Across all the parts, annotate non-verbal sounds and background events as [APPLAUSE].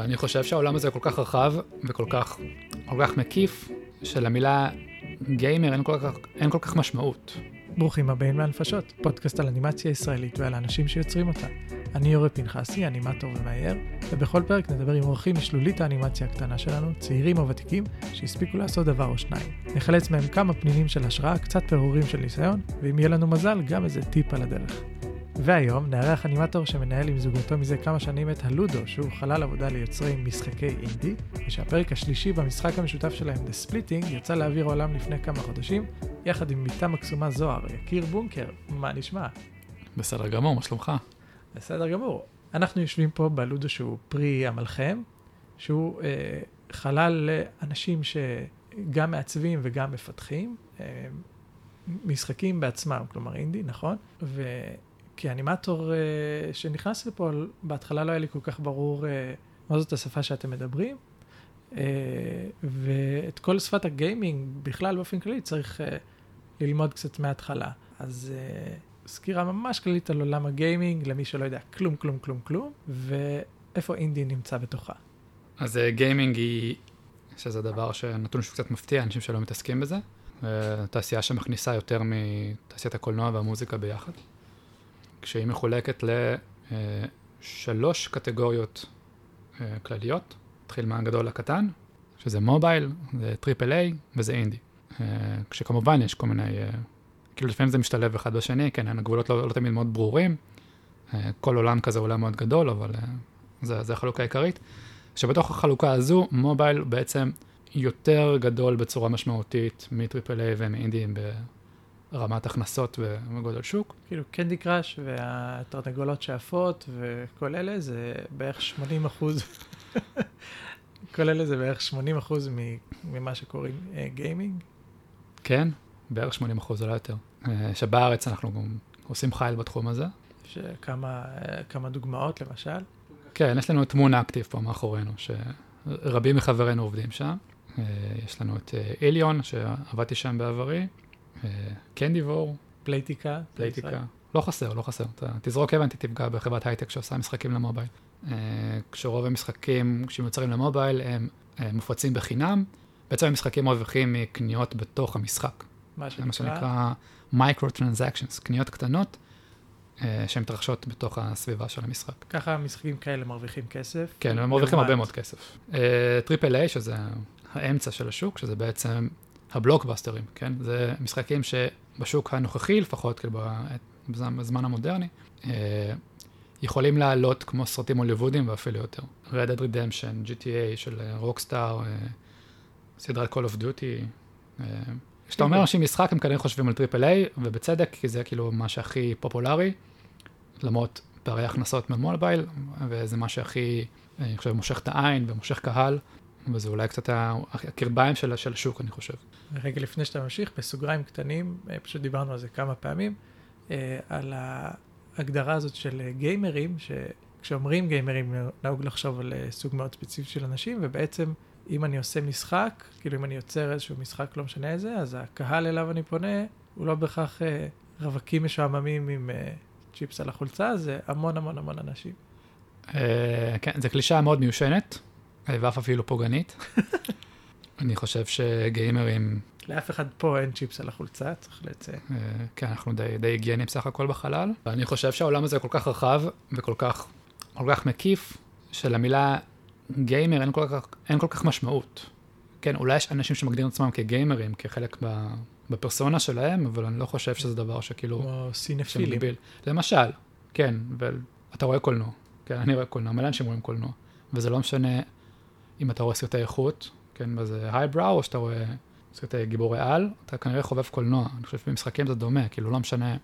אני חושב שהעולם הזה כל כך רחב וכל כך, כל כך מקיף, שלמילה גיימר אין כל כך, אין כל כך משמעות. ברוכים הבאים לנפשות, פודקאסט על אנימציה ישראלית ועל האנשים שיוצרים אותה. אני יורי פנחסי, אנימטור ומאייר, ובכל פרק נדבר עם אורחים משלולית האנימציה הקטנה שלנו, צעירים או ותיקים, שהספיקו לעשות דבר או שניים. נחלץ מהם כמה פנינים של השראה, קצת פירורים של ניסיון, ואם יהיה לנו מזל, גם איזה טיפ על הדרך. והיום נארח אנימטור שמנהל עם זוגתו מזה כמה שנים את הלודו, שהוא חלל עבודה ליוצרי משחקי אינדי, ושהפרק השלישי במשחק המשותף שלהם, The Splitting, יצא לאוויר עולם לפני כמה חודשים, יחד עם בתה מקסומה זוהר, יקיר בונקר, מה נשמע? בסדר גמור, מה שלומך? בסדר גמור. אנחנו יושבים פה בלודו שהוא פרי עמלכם, שהוא אה, חלל לאנשים שגם מעצבים וגם מפתחים. אה, משחקים בעצמם, כלומר אינדי, נכון? כאנימטור uh, שנכנס לפה, בהתחלה לא היה לי כל כך ברור uh, מה זאת השפה שאתם מדברים, uh, ואת כל שפת הגיימינג בכלל באופן כללי צריך uh, ללמוד קצת מההתחלה. אז uh, סקירה ממש כללית על עולם הגיימינג, למי שלא יודע כלום, כלום, כלום, כלום, ואיפה אינדי נמצא בתוכה. אז גיימינג היא, שזה דבר שנתון שקצת מפתיע, אנשים שלא מתעסקים בזה. תעשייה שמכניסה יותר מתעשיית הקולנוע והמוזיקה ביחד. כשהיא מחולקת לשלוש קטגוריות אה, כלליות, נתחיל מהגדול לקטן, שזה mobile, זה triple A וזה אינדי. אה, כשכמובן יש כל מיני, אה, כאילו לפעמים זה משתלב אחד בשני, כן, הגבולות לא, לא תמיד מאוד ברורים, כל עולם כזה עולם מאוד גדול, אבל זה, זה החלוקה העיקרית. שבתוך החלוקה הזו, מובייל בעצם יותר גדול בצורה משמעותית מטריפל איי ומאינדי רמת הכנסות וגודל שוק. כאילו קנדי קראש והתרנגולות שעפות וכל אלה זה בערך 80 אחוז, [LAUGHS] כל אלה זה בערך 80 אחוז ממה שקוראים גיימינג. כן, בערך 80 אחוז, אולי יותר. אה, שבארץ אנחנו גם עושים חייל בתחום הזה. שכמה כמה דוגמאות למשל? כן, יש לנו את Moon Active פה מאחורינו, שרבים מחברינו עובדים שם. אה, יש לנו את Ilyon, שעבדתי שם בעברי. Candivore. Playtika. פלייטיקה. לא חסר, לא חסר. אתה תזרוק אבן, תפגע בחברת הייטק שעושה משחקים ל mobile. אה, כשרוב המשחקים שמיוצרים ל mobile הם אה, מופצים בחינם, בעצם המשחקים מרוויחים מקניות בתוך המשחק. מה שנקרא? מה שנקרא micro transactions, קניות קטנות אה, שמתרחשות בתוך הסביבה של המשחק. ככה משחקים כאלה מרוויחים כסף? כן, הם מרוויחים הרבה מאוד כסף. triple A, שזה האמצע של השוק, שזה בעצם הבלוקבאסטרים, כן? זה משחקים שבשוק הנוכחי לפחות, כאילו בזמן המודרני, אה, יכולים לעלות כמו סרטים הוליוודיים ואפילו יותר. Red Dead Redemption, GTA של רוקסטאר, אה, סדרת Call of Duty. אה, כשאתה אומר לאנשים משחק, הם כנראה חושבים על triple A, ובצדק, כי זה כאילו מה שהכי פופולרי, למרות פערי הכנסות ממולבייל, וזה מה שהכי, אני חושב, מושך את העין ומושך קהל. וזה אולי קצת הקרביים של, של השוק, אני חושב. רגע לפני שאתה ממשיך, בסוגריים קטנים, אה, פשוט דיברנו על זה כמה פעמים, אה, על ההגדרה הזאת של גיימרים, שכשאומרים גיימרים נהוג לחשוב על אה, סוג מאוד ספציפי של אנשים, ובעצם אם אני עושה משחק, כאילו אם אני יוצר איזשהו משחק, לא משנה איזה, אז הקהל אליו אני פונה, הוא לא בהכרח רווקים משועממים עם צ'יפס על החולצה, זה המון המון המון אנשים. כן, זו קלישאה מאוד מיושנת. ואף אפילו פוגענית. [LAUGHS] אני חושב שגיימרים... לאף אחד פה אין צ'יפס על החולצה, צריך לציין. אה, כן, אנחנו די, די היגיינים סך הכל בחלל. ואני חושב שהעולם הזה כל כך רחב וכל כך, כל כך מקיף, שלמילה גיימר אין כל, כך, אין כל כך משמעות. כן, אולי יש אנשים שמגדירים עצמם כגיימרים, כחלק ב, בפרסונה שלהם, אבל אני לא חושב שזה דבר שכאילו... כמו סינפילים. למשל, כן, ואתה רואה קולנוע. כן, אני רואה קולנוע, מלא אנשים רואים קולנוע. וזה לא משנה אם אתה רואה סרטי איכות, כן, וזה הייבראו, או שאתה רואה סרטי גיבורי על, אתה כנראה חובב קולנוע. אני חושב שבמשחקים זה דומה, כאילו לא משנה.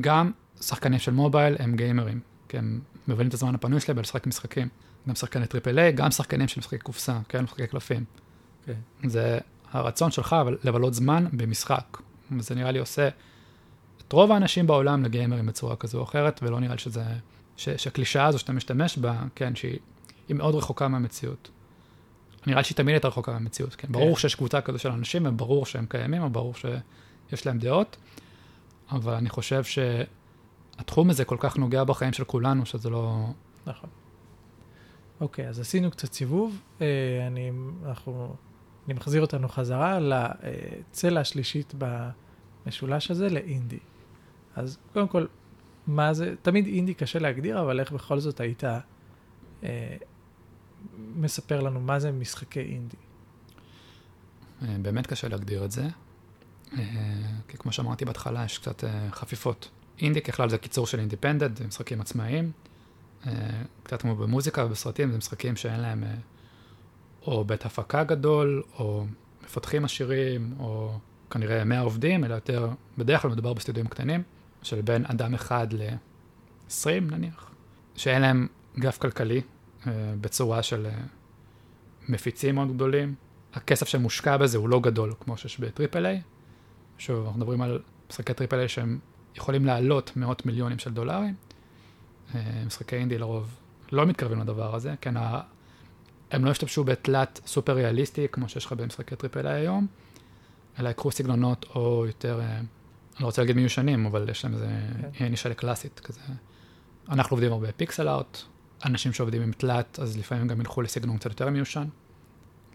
גם שחקנים של מובייל הם גיימרים, כי הם מבלים את הזמן הפנוי שלהם בלשחק משחקים. גם שחקני triple A, גם שחקנים של משחקי קופסה, כן, משחקי קלפים. אוקיי. כן. זה הרצון שלך לבלות זמן במשחק. וזה נראה לי עושה את רוב האנשים בעולם לגיימרים בצורה כזו או אחרת, ולא נראה לי שזה, שהקלישאה הזו שאתה משתמש בה, כן, שהיא מאוד רחוקה מהמציאות. נראה לי שהיא תמיד הייתה רחוקה מהמציאות, כן? כן. ברור שיש קבוצה כזו של אנשים, וברור שהם קיימים, וברור שיש להם דעות, אבל אני חושב שהתחום הזה כל כך נוגע בחיים של כולנו, שזה לא... נכון. אוקיי, אז עשינו קצת סיבוב. אה, אני, אנחנו, אני מחזיר אותנו חזרה לצלע השלישית במשולש הזה, לאינדי. אז קודם כל, מה זה, תמיד אינדי קשה להגדיר, אבל איך בכל זאת היית אה, מספר לנו מה זה משחקי אינדי? אה, באמת קשה להגדיר את זה, אה, כי כמו שאמרתי בהתחלה, יש קצת אה, חפיפות. אינדי ככלל זה קיצור של אינדיפנדנט, זה משחקים עצמאיים. קצת כמו במוזיקה ובסרטים, זה משחקים שאין להם או בית הפקה גדול, או מפתחים עשירים, או כנראה 100 עובדים, אלא יותר, בדרך כלל מדובר בסטודיו קטנים, של בין אדם אחד ל-20 נניח, שאין להם גף כלכלי בצורה של מפיצים מאוד גדולים, הכסף שמושקע בזה הוא לא גדול כמו שיש ב triple A. שוב, אנחנו מדברים על משחקי triple A שהם יכולים לעלות מאות מיליונים של דולרים. אה, משחקי אינדי לרוב לא מתקרבים לדבר הזה, כן, הם לא השתמשו בתלת סופר ריאליסטי כמו שיש לך במשחקי triple A היום, אלא יקחו סגנונות או יותר, אה, אני לא רוצה להגיד מיושנים, אבל יש להם איזה כן. נישה קלאסית כזה. אנחנו עובדים הרבה פיקסל ארט, אנשים שעובדים עם תלת, אז לפעמים גם ילכו לסגנון קצת יותר מיושן.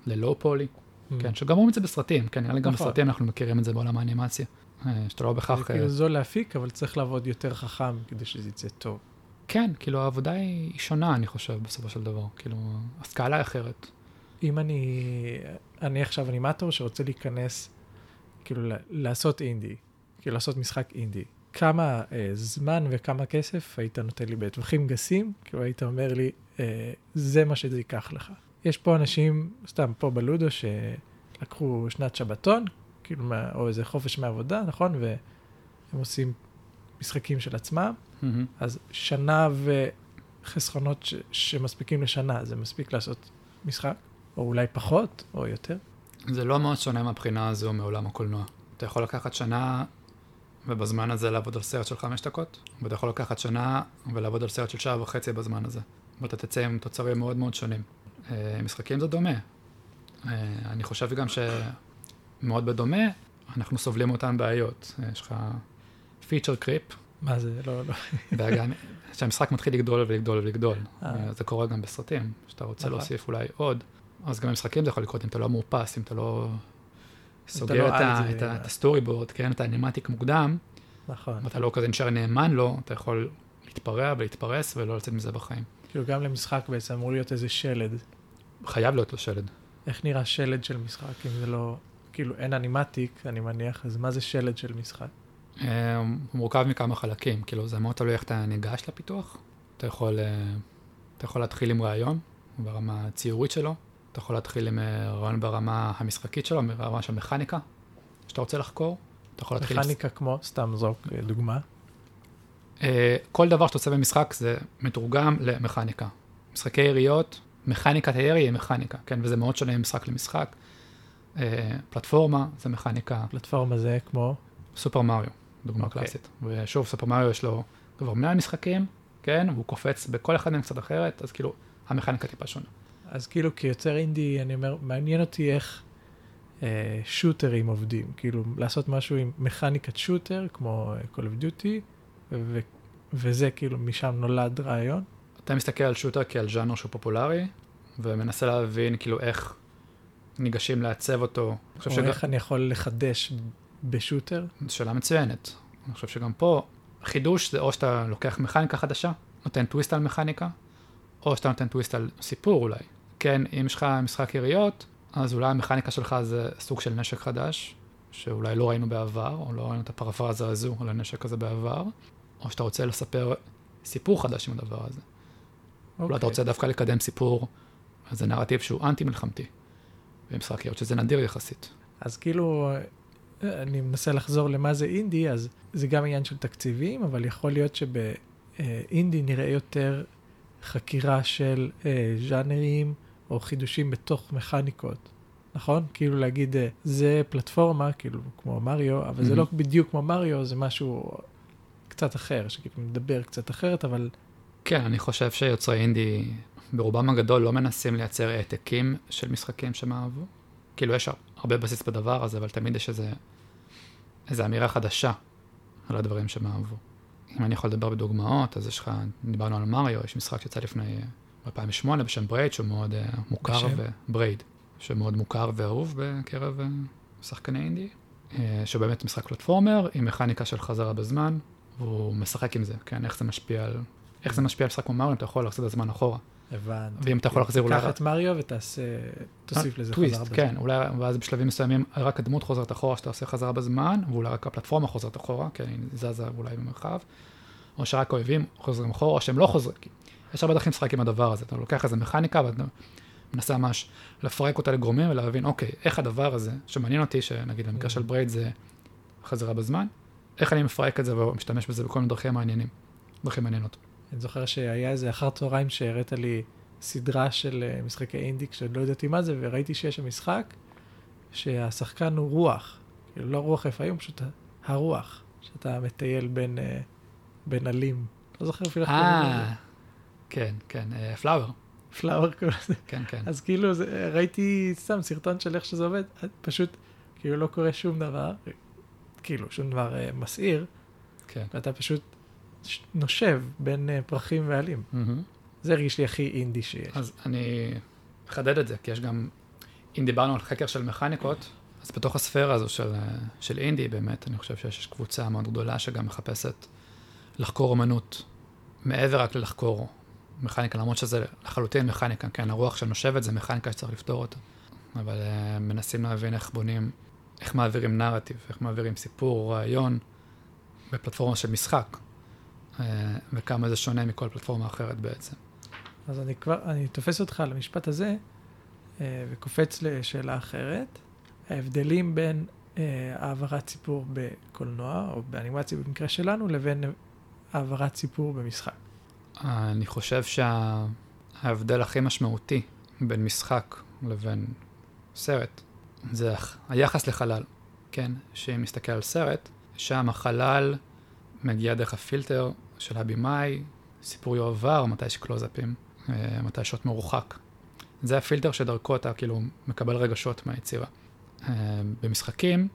ללואו פולי, mm. כן, שגם רואים את זה בסרטים, כן, נראה לי גם נכון. בסרטים אנחנו מכירים את זה בעולם האנימציה, אה, שאתה לא בהכרח... זה כאילו אה, זול להפיק, אבל צריך לעבוד יותר חכם כדי שזה יצא טוב. כן, כאילו העבודה היא שונה, אני חושב, בסופו של דבר, כאילו, הסקאלה היא אחרת. אם אני, אני עכשיו אנימטור שרוצה להיכנס, כאילו, לעשות אינדי, כאילו, לעשות משחק אינדי, כמה אה, זמן וכמה כסף היית נותן לי בטווחים גסים, כאילו היית אומר לי, אה, זה מה שזה ייקח לך. יש פה אנשים, סתם פה בלודו, שלקחו שנת שבתון, כאילו, או איזה חופש מעבודה, נכון? והם עושים משחקים של עצמם, mm-hmm. אז שנה וחסכונות ש- שמספיקים לשנה, זה מספיק לעשות משחק? או אולי פחות, או יותר? זה לא מאוד שונה מהבחינה הזו מעולם הקולנוע. אתה יכול לקחת שנה ובזמן הזה לעבוד על סרט של חמש דקות, ואתה יכול לקחת שנה ולעבוד על סרט של שעה וחצי בזמן הזה. ואתה תצא עם תוצרים מאוד מאוד שונים. אה, משחקים זה דומה. אה, אני חושב גם שמאוד בדומה, אנחנו סובלים אותן בעיות. אה, יש לך פיצ'ר קריפ. מה זה? לא, לא. וגם, כשהמשחק מתחיל לגדול ולגדול ולגדול. זה קורה גם בסרטים, שאתה רוצה נכון. להוסיף אולי עוד. אז גם במשחקים זה יכול לקרות אם אתה לא מאופס, אם אתה לא סוגר לא את ה storyboard, כן, את ה animatic מוקדם. נכון. ואתה לא כזה נשאר נאמן לו, אתה יכול להתפרע ולהתפרס ולא לצאת מזה בחיים. כאילו גם למשחק בעצם אמור להיות איזה שלד. חייב להיות לו שלד. איך נראה שלד של משחק, אם זה לא, כאילו אין animatic, אני מניח, אז מה זה שלד של משחק? אה, הוא מורכב מכמה חלקים, כאילו זה מאוד תלוי איך אתה ניגש לפיתוח. אתה יכול, אה, אתה יכול להתחיל עם רעיון ברמה הציורית שלו, אתה יכול להתחיל עם אה, רעיון ברמה המשחקית שלו, ברמה של מכניקה, שאתה רוצה לחקור. אתה יכול להתחיל... מכניקה כמו, סתם זרוק דוגמה. כל דבר שאתה עושה במשחק זה מתורגם למכניקה. משחקי יריות, מכניקת הירי היא מכניקה, כן, וזה מאוד שונה ממשחק למשחק. אה, פלטפורמה זה מכניקה. פלטפורמה זה כמו? סופר מריו, דוגמה okay. אוקיי. קלאסית. ושוב, סופר מריו יש לו כבר מנהל משחקים, כן, והוא קופץ בכל אחד מהם קצת אחרת, אז כאילו, המכניקה טיפה שונה. אז כאילו, כיוצר אינדי, אני אומר, מעניין אותי איך אה, שוטרים עובדים, כאילו, לעשות משהו עם מכניקת שוטר, כמו אה, Call of Duty, ו- וזה כאילו, משם נולד רעיון. אתה מסתכל על שוטר כעל ז'אנר שהוא פופולרי, ומנסה להבין כאילו איך ניגשים לעצב אותו. או שג... איך אני יכול לחדש בשוטר? זו שאלה מצוינת. אני חושב שגם פה, חידוש זה או שאתה לוקח מכניקה חדשה, נותן טוויסט על מכניקה, או שאתה נותן טוויסט על סיפור אולי. כן, אם יש לך משחק יריות, אז אולי המכניקה שלך זה סוג של נשק חדש, שאולי לא ראינו בעבר, או לא ראינו את הפרפרזה הזו על הנשק הזה בעבר, או שאתה רוצה לספר סיפור חדש עם הדבר הזה. Okay. אולי אתה אוקיי. רוצה דווקא לקדם סיפור, זה נרטיב שהוא אנטי-מלחמתי, במשחק יריות, שזה נדיר יחסית. אז כאילו, אני מנסה לחזור למה זה אינדי, אז זה גם עניין של תקציבים, אבל יכול להיות שבאינדי נראה יותר חקירה של אה, ז'אנרים או חידושים בתוך מכניקות, נכון? כאילו להגיד, אה, זה פלטפורמה, כאילו כמו מריו, אבל mm-hmm. זה לא בדיוק כמו מריו, זה משהו קצת אחר, שכאילו מדבר קצת אחרת, אבל כן, אני חושב שיוצרי אינדי ברובם הגדול לא מנסים לייצר העתקים של משחקים שהם אהבו. כאילו יש הרבה בסיס בדבר הזה, אבל תמיד יש איזה, איזה אמירה חדשה על הדברים שהם אהבו. אם אני יכול לדבר בדוגמאות, אז יש לך, דיברנו על מריו, יש משחק שיצא לפני ב-2008 בשם ברייד, שהוא מאוד אה, מוכר, בשם? וברייד, שמאוד מוכר ואהוב בקרב אה, שחקני אינדי, אה, שבאמת משחק פלטפורמר עם מכניקה של חזרה בזמן, והוא משחק עם זה, כן, איך זה משפיע על... איך זה משפיע על משחק כמו מריו, אתה יכול להחזיר את הזמן אחורה. הבנתי. ואם אתה יכול להחזיר אולי... קח את מריו ותעשה, תוסיף לזה טוויסט, חזרה כן, אולי, ואז בשלבים מסוימים רק הדמות חוזרת אחורה שאתה עושה חזרה בזמן, ואולי רק הפלטפורמה חוזרת אחורה, כן, היא זזה אולי במרחב, או שרק האויבים חוזרים אחורה, או שהם לא חוזרים. יש הרבה דרכים לשחק עם הדבר הזה, אתה לוקח איזה מכניקה ואתה מנסה ממש לפרק אותה לגורמים ולהבין, אוקיי, איך הדבר הזה, שמעניין אותי, שנגיד במקרה של ברייד זה חזרה בזמן, איך אני מפרק את זה ומשתמש בזה בכל מיני דרכים מעניינים, דרכים מעניינות. אני זוכר שהיה איזה אחר צהריים שהראית לי סדרה של אה, משחקי אינדי, כשעוד לא ידעתי מה זה, וראיתי שיש שם משחק שהשחקן הוא רוח. כאילו לא רוח רפאים, פשוט הרוח, שאתה מטייל בין, אה, בין עלים. לא זוכר אפילו איך קוראים לזה. אה, כן, כן, פלאואר, פלאואר לזה. כן, כן. אז כאילו זה, ראיתי סתם סרטון של איך שזה עובד, פשוט כאילו לא קורה שום דבר, כאילו שום דבר אה, מסעיר, כן. ואתה פשוט נושב בין אה, פרחים ועלים. מהמם. זה הרגיש לי הכי אינדי שיש. אז אני אחדד את זה, כי יש גם, אם דיברנו על חקר של מכניקות, אז בתוך הספירה הזו של, אה, של אינדי, באמת, אני חושב שיש קבוצה מאוד גדולה שגם מחפשת לחקור אומנות, מעבר רק ללחקור מכניקה, למרות שזה לחלוטין מכניקה, כן, הרוח שנושבת זה מכניקה שצריך לפתור אותה. אבל uh, מנסים להבין איך בונים, איך מעבירים נרטיב, איך מעבירים סיפור, רעיון, בפלטפורמה של משחק, uh, וכמה זה שונה מכל פלטפורמה אחרת בעצם. אז אני כבר, אני תופס אותך על המשפט הזה, אה, וקופץ לשאלה אחרת. ההבדלים בין אה, העברת סיפור בקולנוע, או באנימציה במקרה שלנו, לבין העברת סיפור במשחק. אני חושב שההבדל הכי משמעותי בין משחק לבין סרט, זה היחס לחלל, כן? שאם מסתכל על סרט, שם החלל מגיע דרך הפילטר של הבמאי, סיפור יועבר, מתי יש קלוזאפים, אה, מתי שוט מרוחק. זה הפילטר שדרכו אתה כאילו מקבל רגשות מהיצירה. אה, במשחקים,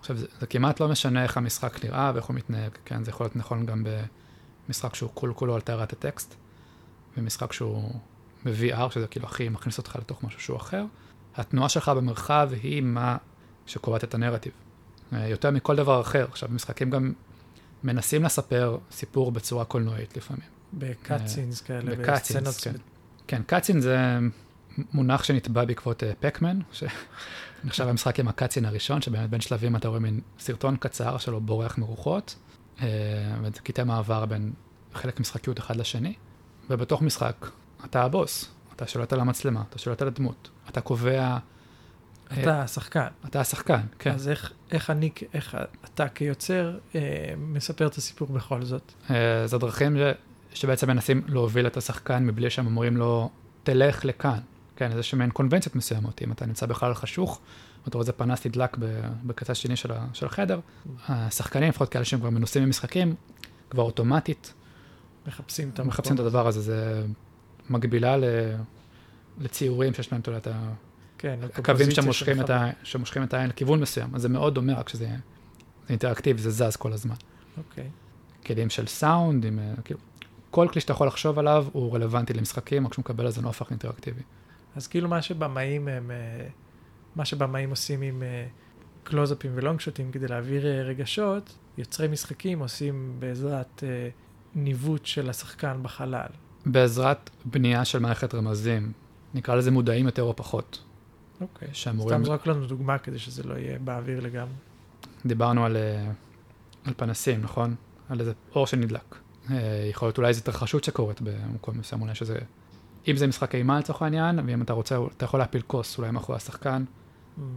עכשיו זה, זה כמעט לא משנה איך המשחק נראה ואיך הוא מתנהג, כן? זה יכול להיות נכון גם במשחק שהוא כול כולו על טהרת הטקסט, ומשחק שהוא ב-VR, שזה כאילו הכי מכניס אותך לתוך משהו שהוא אחר. התנועה שלך במרחב היא מה שקובעת את הנרטיב. אה, יותר מכל דבר אחר. עכשיו, משחקים גם מנסים לספר סיפור בצורה קולנועית לפעמים. בקאטסינס כאלה, בקאטסינס, בסצנות כן. כן, קאצין זה מונח שנתבע בעקבות אה, פקמן, שנחשב [LAUGHS] המשחק עם הקאצין הראשון, שבאמת בין שלבים אתה רואה מין סרטון קצר שלו בורח מרוחות, אה, וזה קטעי מעבר בין חלק משחקיות אחד לשני, ובתוך משחק אתה הבוס, אתה שולט על המצלמה, אתה שולט על הדמות, אתה קובע, אה, אתה השחקן. אתה השחקן, כן. אז איך, איך אני, איך אתה כיוצר אה, מספר את הסיפור בכל זאת? אה, זה דרכים ש... שבעצם מנסים להוביל את השחקן מבלי שהם אומרים לו, תלך לכאן. כן, איזה שמעין קונבנציות מסוימות. אם אתה נמצא בחלל חשוך, ואתה רואה איזה פנס נדלק בקצה השני של, של החדר, השחקנים, לפחות כאלה שהם כבר מנוסים במשחקים, כבר אוטומטית מחפשים את. מחפשים את הדבר הזה. זה מקבילה ל... לציורים שיש להם, אתה יודע, את ה- כן, הקווים שמושכים את, ה... שמושכים את העין לכיוון מסוים. אז זה מאוד דומה, רק שזה זה אינטראקטיבי, זה זז כל הזמן. אוקיי. כלים של סאונד, עם, אה, כאילו, כל כלי שאתה יכול לחשוב עליו הוא רלוונטי למשחקים, רק שהוא מקבל איזה נופח אינטראקטיבי. אז כאילו מה שבמאים הם, אה, מה שבמאים עושים עם אה, קלוזאפים ולונג שוטים כדי להעביר אה, רגשות, יוצרי משחקים עושים בעזרת אה, ניווט של השחקן בחלל. בעזרת בנייה של מערכת רמזים, נקרא לזה מודעים יותר או פחות, אוקיי. שאמורים, סתם זרוק לנו דוגמה כדי שזה לא יהיה באוויר לגמרי. דיברנו על, אה, על פנסים, נכון? על איזה אור שנדלק. אה, יכול להיות אולי איזו התרחשות שקורית במקום מסוים, אולי שזה... אם זה משחק אימה לצורך העניין, ואם אתה רוצה, אתה יכול להפיל כוס אולי מאחורי השחקן,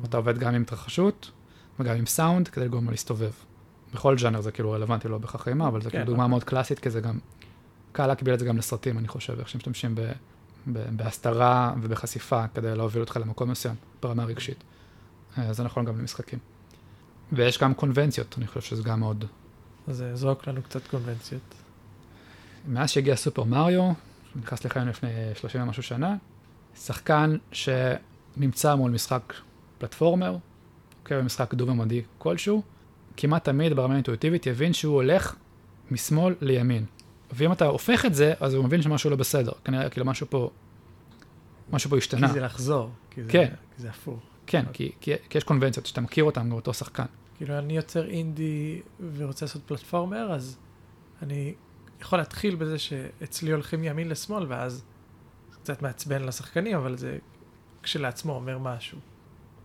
אתה עובד גם עם התרחשות וגם עם סאונד כדי לגרום לו להסתובב. בכל ג'אנר זה כאילו רלוונטי, לא בהכרח אימה, אבל זו כן, כאילו דוגמה נכון. מאוד קלאסית, כי זה גם, קל להקביל את זה גם לסרטים, אני חושב, איך שמשתמשים ב, ב, בהסתרה ובחשיפה כדי להוביל אותך למקום מסוים, ברמה הרגשית. אה, זה נכון גם למשחקים. ויש גם קונבנציות, אני חושב שזה גם מאוד... אז זרוק לנו קצת קונבנציות. מאז שהגיע סופר מריו, שנכנס לחיים לפני 30 ומשהו שנה, שחקן שנמצא מול משחק פלטפורמר, אוקיי, במשחק דו-ממדי כלשהו, כמעט תמיד ברמה האינטואיטיבית יבין שהוא הולך משמאל לימין, ואם אתה הופך את זה, אז הוא מבין שמשהו לא בסדר. כנראה, כאילו משהו פה, משהו פה השתנה. כי זה לחזור. כי זה, כן. כי זה הפוך. כן, כי, כי, כי יש קונבנציות שאתה מכיר אותן גם אותו שחקן. כאילו, אני יוצר אינדי ורוצה לעשות פלטפורמר, אז אני יכול להתחיל בזה שאצלי הולכים ימין לשמאל, ואז זה קצת מעצבן לשחקנים, אבל זה כשלעצמו אומר משהו.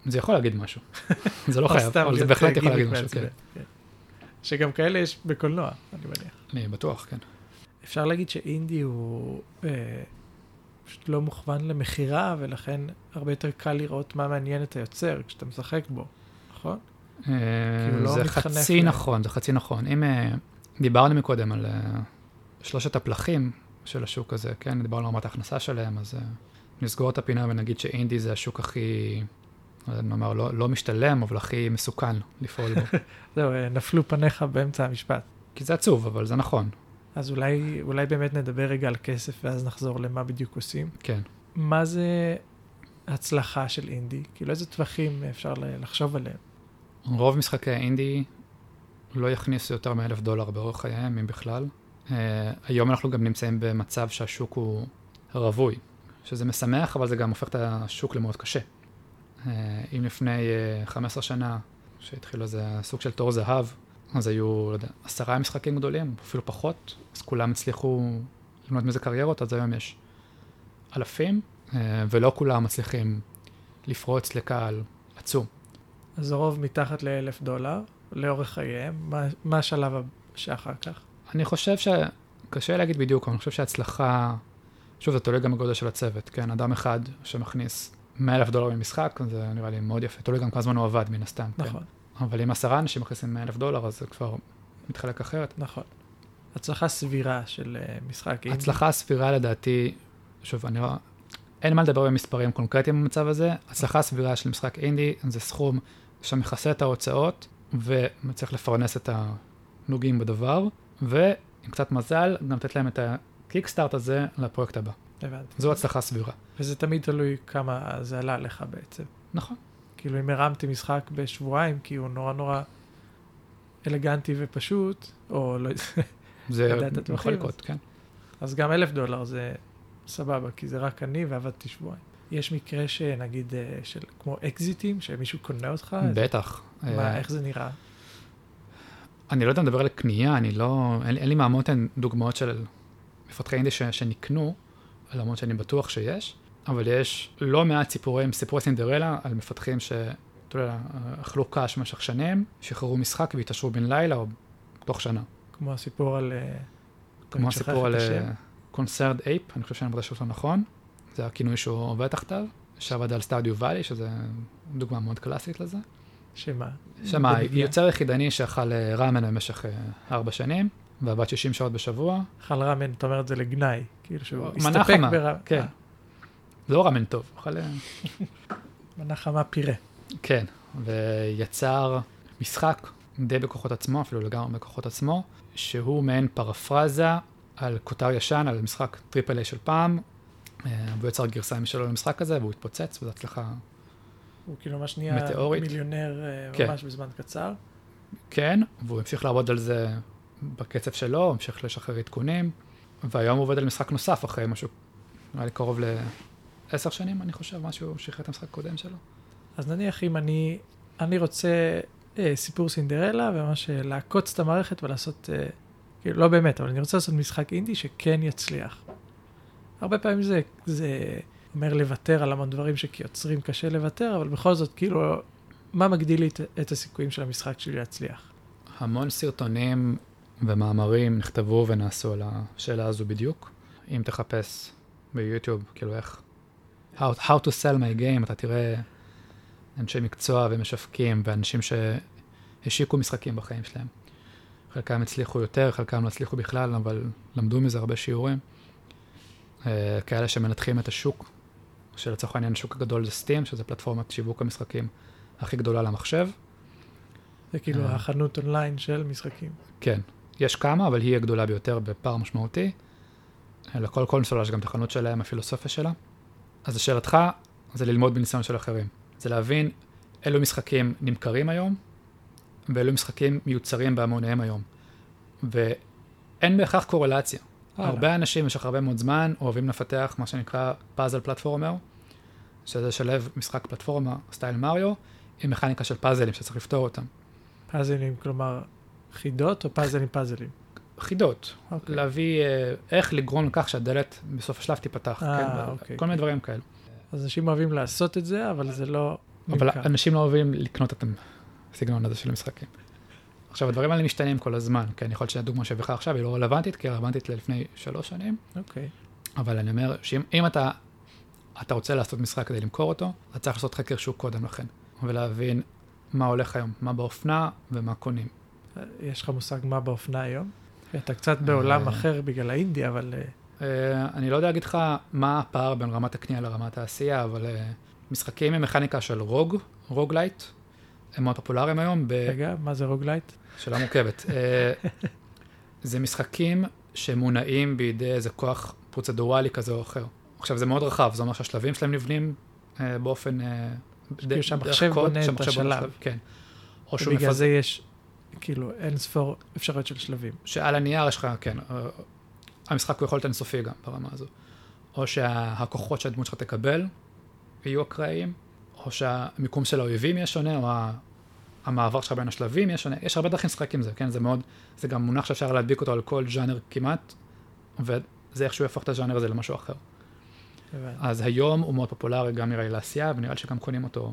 זה יכול להגיד משהו. [LAUGHS] זה לא חייב, אבל זה בהחלט יכול להגיד משהו, כן. כן. שגם כאלה יש בקולנוע, אני מניח. אני בטוח, כן. אפשר להגיד שאינדי הוא אה, פשוט לא מוכוון למכירה, ולכן הרבה יותר קל לראות מה מעניין את היוצר כשאתה משחק בו, נכון? אה, לא זה חצי ל- נכון, זה חצי נכון. אם אה, דיברנו מקודם על אה, שלושת הפלחים של השוק הזה, כן, דיברנו על רמת ההכנסה שלהם, אז אה, נסגור את הפינה ונגיד שאינדי זה השוק הכי, לא יודע מה אמר, לא, לא משתלם, אבל הכי מסוכן לפעול בו. [LAUGHS] זהו, אה, נפלו פניך באמצע המשפט. כי זה עצוב, אבל זה נכון, אז אולי, אולי באמת נדבר רגע על כסף, ואז נחזור למה בדיוק עושים. כן. מה זה הצלחה של אינדי? כאילו, איזה טווחים אפשר לחשוב עליהם? רוב משחקי האינדי לא יכניסו יותר מאלף דולר באורך חייהם, אם בכלל. Uh, היום אנחנו גם נמצאים במצב שהשוק הוא רווי, שזה משמח, אבל זה גם הופך את השוק למאוד קשה. Uh, אם לפני uh, 15 שנה, שהתחיל איזה סוג של תור זהב, אז היו, לא יודע, עשרה משחקים גדולים, אפילו פחות, אז כולם הצליחו לבנות מזה קריירות, אז היום יש אלפים, uh, ולא כולם מצליחים לפרוץ לקהל עצום. אז הרוב מתחת לאלף דולר, לאורך חייהם. מה, מה השלב שאחר כך? אני חושב שקשה להגיד בדיוק, אבל אני חושב שההצלחה, שוב, זה תלוי גם בגודל של הצוות, כן? אדם אחד שמכניס 100 אלף דולר ממשחק, זה נראה לי מאוד יפה, תלוי גם כמה זמן הוא עבד, מן הסתם, נכון, כן? אבל אם עשרה אנשים מכניסים 100 אלף דולר, אז זה כבר מתחלק אחרת. נכון. הצלחה סבירה של אה, משחק. הצלחה סבירה לדעתי, שוב, אני לא... אין מה לדבר במספרים קונקרטיים במצב הזה, הצלחה סבירה של משחק אינדי זה סכום שמכסה את ההוצאות ומצליח לפרנס את הנוגעים בדבר, ועם קצת מזל, גם לתת להם את הקיקסטארט הזה לפרויקט הבא. הבנתי. זו הצלחה סבירה. וזה תמיד תלוי כמה זה עלה לך בעצם. נכון. כאילו, אם הרמתי משחק בשבועיים, כי הוא נורא נורא אלגנטי ופשוט, או לא [LAUGHS] זה יכול לקרות, כן. אז גם אלף דולר זה סבבה, כי זה רק אני ועבדתי שבועיים. יש מקרה שנגיד, אה, של, כמו אקזיטים, שמישהו קונה אותך, אז בטח. מה, אה, איך זה נראה? אני לא יודע לדבר על קנייה, אני לא... אין, אין לי מהמותן דוגמאות של מפתחי אינדי ש, שנקנו, למרות שאני בטוח שיש, אבל יש לא מעט סיפורים, סיפורי סינדרלה על מפתחים ש... אתה יודע, אכלו קש במשך שנים, שחררו משחק והתעשרו בן לילה או תוך שנה. כמו הסיפור על... אה, כמו הסיפור על השם. קונסרד אייפ, אני חושב שאני מבטא אותו נכון, זה הכינוי שהוא עובד תחתיו, שעבד על סטדיו ואלי, שזה דוגמה מאוד קלאסית לזה. שמה? שמה. יוצר יחידני שאכל אה, ראמן במשך אה, ארבע שנים, ועבד 60 שעות בשבוע, אכל ראמן, אתה אומר את זה לגנאי, כאילו שהוא הסתפק חמה, ברמה. כן. לא ראמן טוב, אכל... אה, מנה חמה פירה. כן, ויצר משחק די בכוחות עצמו, אפילו לגמרי בכוחות עצמו, שהוא מעין פרפרזה על כותר ישן, על משחק triple A של פעם, אה, והוא יצר גרסה משלו למשחק הזה, והוא התפוצץ, וזו הצלחה הוא כאילו ממש נהיה מטאורית. מיליונר אה, כן. ממש בזמן קצר. כן, והוא המשיך לעבוד על זה בקצב שלו, המשיך לשחרר עדכונים, והיום הוא עובד על משחק נוסף אחרי משהו, נראה לי קרוב לעשר שנים, אני חושב, משהו שחרר את המשחק הקודם שלו. אז נניח אם אני, אני רוצה אה, סיפור סינדרלה, וממש לעקוץ את המערכת ולעשות, אה, כאילו, לא באמת, אבל אני רוצה לעשות משחק אינדי שכן יצליח. הרבה פעמים זה, זה אומר לוותר על המון דברים שכיוצרים קשה לוותר, אבל בכל זאת, כאילו, מה מגדיל לי את, את הסיכויים של המשחק שלי להצליח? המון סרטונים ומאמרים נכתבו ונעשו על השאלה הזו בדיוק. אם תחפש ביוטיוב, כאילו איך, how, how to sell my game, אתה תראה אנשי מקצוע ומשווקים ואנשים שהשיקו משחקים בחיים שלהם. חלקם הצליחו יותר, חלקם לא הצליחו בכלל, אבל למדו מזה הרבה שיעורים. אה, כאלה שמנתחים את השוק, שלצורך העניין השוק הגדול זה סטים, שזה פלטפורמת שיווק המשחקים הכי גדולה למחשב. זה כאילו אה. החנות אונליין של משחקים. כן, יש כמה, אבל היא הגדולה ביותר בפער משמעותי. לכל קונסולה יש גם את החנות שלהם, הפילוסופיה שלה. אז לשאלתך, זה ללמוד בניסיון של אחרים. זה להבין אילו משחקים נמכרים היום, ואילו משחקים מיוצרים בהמוניהם היום. ואין בהכרח קורלציה. וואלה. הרבה אנשים במשך הרבה מאוד זמן אוהבים לפתח מה שנקרא פאזל פלטפורמר, שזה לשלב משחק פלטפורמה סטייל מריו, עם מכניקה של פאזלים שצריך לפתור אותם. פאזלים, כלומר, חידות או פאזלים פאזלים? חידות, אוקיי. להביא, אה, איך לגרום לכך שהדלת בסוף השלב תיפתח, אה, כן? אוקיי. כל מיני דברים כאלה. אז אנשים אוהבים לעשות את זה, אבל זה לא אבל נמכר. אנשים לא אוהבים לקנות את הסגנון הזה של המשחקים. עכשיו, הדברים האלה משתנים כל הזמן, כן? יכול להיות שהדוגמה שהביא עכשיו היא לא רלוונטית, כי היא רלוונטית ללפני שלוש שנים, אוקיי. אבל אני אומר שאם אם אתה, אתה רוצה לעשות משחק כדי למכור אותו, אתה צריך לעשות חקר שוק קודם לכן, ולהבין מה הולך היום, מה באופנה ומה קונים. יש לך מושג מה באופנה היום? אתה קצת בעולם אה. אחר בגלל האינדי, אבל אה, אה, אני לא יודע להגיד לך מה הפער בין רמת הקנייה לרמת העשייה, אבל משחקים עם מכניקה של rogue, roguelite, הם מאוד פופולריים היום. רגע, מה זה roguelite? שאלה מורכבת. [LAUGHS] זה משחקים שמונעים בידי איזה כוח פרוצדורלי כזה או אחר. עכשיו, זה מאוד רחב, זה אומר שהשלבים שלהם נבנים אה, באופן... אה, כאילו שהמחשב בונה את השלב. כן. או שהוא מפזר, זה יש כאילו אין ספור אפשרויות של שלבים. שעל הנייר יש לך, כן, אה, המשחק הוא יכול להיות אינסופי גם ברמה הזו. או שהכוחות שהדמות שלך תקבל יהיו אקראיים, או שהמיקום של האויבים יהיה שונה, או המעבר שלך בין השלבים יהיה שונה. יש הרבה דרכים לשחק עם זה, כן? זה מאוד, זה גם מונח שאפשר להדביק אותו על כל ז'אנר כמעט, וזה איכשהו יהפוך את הז'אנר הזה למשהו אחר. אז היום הוא מאוד פופולרי גם נראה לי לעשייה, ונראה לי שגם קונים אותו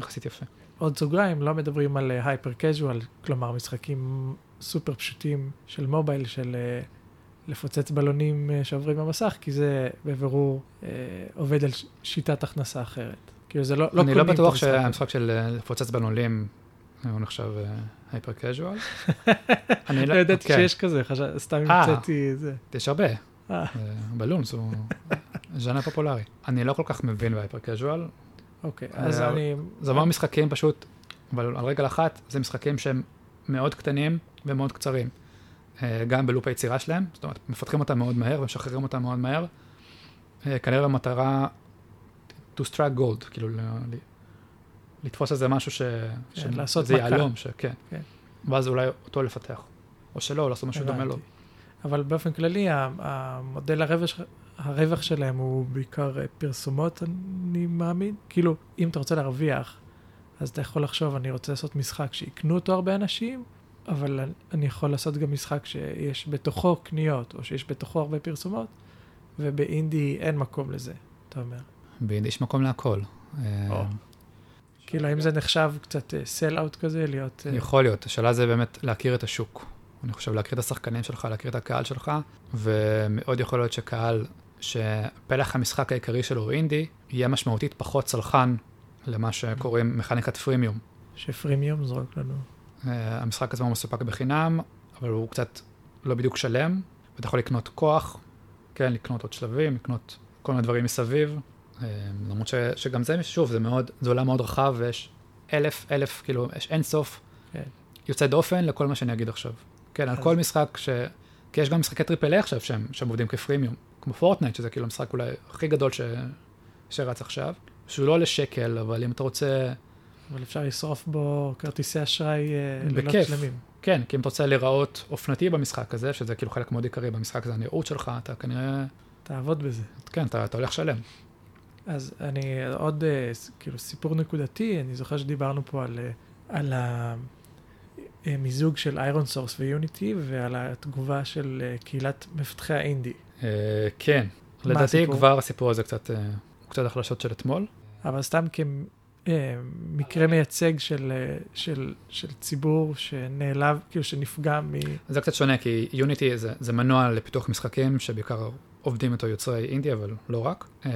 יחסית יפה. עוד סוגריים, לא מדברים על הייפר קז'ואל, כלומר משחקים סופר פשוטים של מובייל, של אה, לפוצץ בלונים אה, שעוברים במסך, כי זה בבירור אה, עובד על שיטת הכנסה אחרת. כאילו זה לא, לא אני לא את בטוח. שהמשחק של אה, לפוצץ בלולים הוא נחשב הייפר קז'ואל. [LAUGHS] אני לא ידעתי כן, שיש כזה, חשב- סתם. המצאתי זה. יש הרבה. בלונס הוא [LAUGHS] ז'אנר פופולרי. אני לא כל כך מבין בהייפר קז'ואל. אוקיי, אז אה, אני... זה אומר משחקים פשוט, אבל על רגל אחת, זה משחקים שהם מאוד קטנים ומאוד קצרים. אה, גם בלופ היצירה שלהם, זאת אומרת, מפתחים אותם מאוד מהר ומשחררים אותם מאוד מהר. אה, כנראה במטרה to strike gold, כאילו ל- לתפוס איזה משהו ש... כן, לעשות זה מכה. יהלום, שכן. כן. ואז אולי אותו לפתח. או שלא, או לעשות משהו דומה לו. אבל באופן כללי, המודל הרווח, הרווח שלהם הוא בעיקר אה, פרסומות, אני מאמין. כאילו, אם אתה רוצה להרוויח, אז אתה יכול לחשוב, אני רוצה לעשות משחק שיקנו אותו הרבה אנשים, אבל אני- יכול לעשות גם משחק שיש בתוכו קניות, או שיש בתוכו הרבה פרסומות, ובאינדי אין מקום לזה, אתה אומר. באינדי יש מקום להכל. אה, או. כאילו, האם זה נחשב קצת סל אאוט כזה, להיות... אה, יכול להיות, השאלה זה באמת להכיר את השוק. אני חושב להכיר את השחקנים שלך, להכיר את הקהל שלך, ומאוד יכול להיות שקהל שפלח המשחק העיקרי שלו הוא אינדי, יהיה משמעותית פחות צלחן למה שקוראים מכניקת פרימיום. שפרימיום זרוק לנו. Uh, המשחק עצמו מסופק בחינם, אבל הוא קצת לא בדיוק שלם, ואתה יכול לקנות כוח, כן, לקנות עוד שלבים, לקנות כל מיני דברים מסביב. אה, למרות ש, שגם זה, שוב, זה מאוד, זה עולם מאוד רחב, ויש אלף, אלף, כאילו, יש אין סוף כן. יוצא דופן לכל מה שאני אגיד עכשיו. כן, על אז- כל משחק ש... כי יש גם משחקי triple A עכשיו שהם, שהם עובדים כ freemium, כמו פורטנייט, שזה כאילו המשחק אולי הכי גדול ש... שרץ עכשיו, שהוא לא עולה שקל, אבל אם אתה רוצה, אבל אפשר לשרוף בו כרטיסי אשראי אה, לילות. שלמים. כן, כי אם אתה רוצה להיראות אופנתי במשחק הזה, שזה כאילו חלק מאוד עיקרי במשחק הזה, הנראות שלך, אתה כנראה, תעבוד בזה. כן, אתה, אתה הולך לשלם. אז אני עוד, אה, כאילו, סיפור נקודתי, אני זוכר שדיברנו פה על, אה, על המיזוג של איירון סורס ויוניטי ועל התגובה של קהילת מפתחי האינדי. אה, כן, לדעתי? כבר הסיפור הזה קצת, אה, הוא קצת החדשות של אתמול. אבל סתם כמקרה מייצג של, אה, של, של ציבור שנעלב, כאילו שנפגע מ... זה קצת שונה, כי יוניטי זה, זה מנוע לפיתוח משחקים שבעיקר עובדים איתו יוצרי אינדי, אבל לא רק. אה,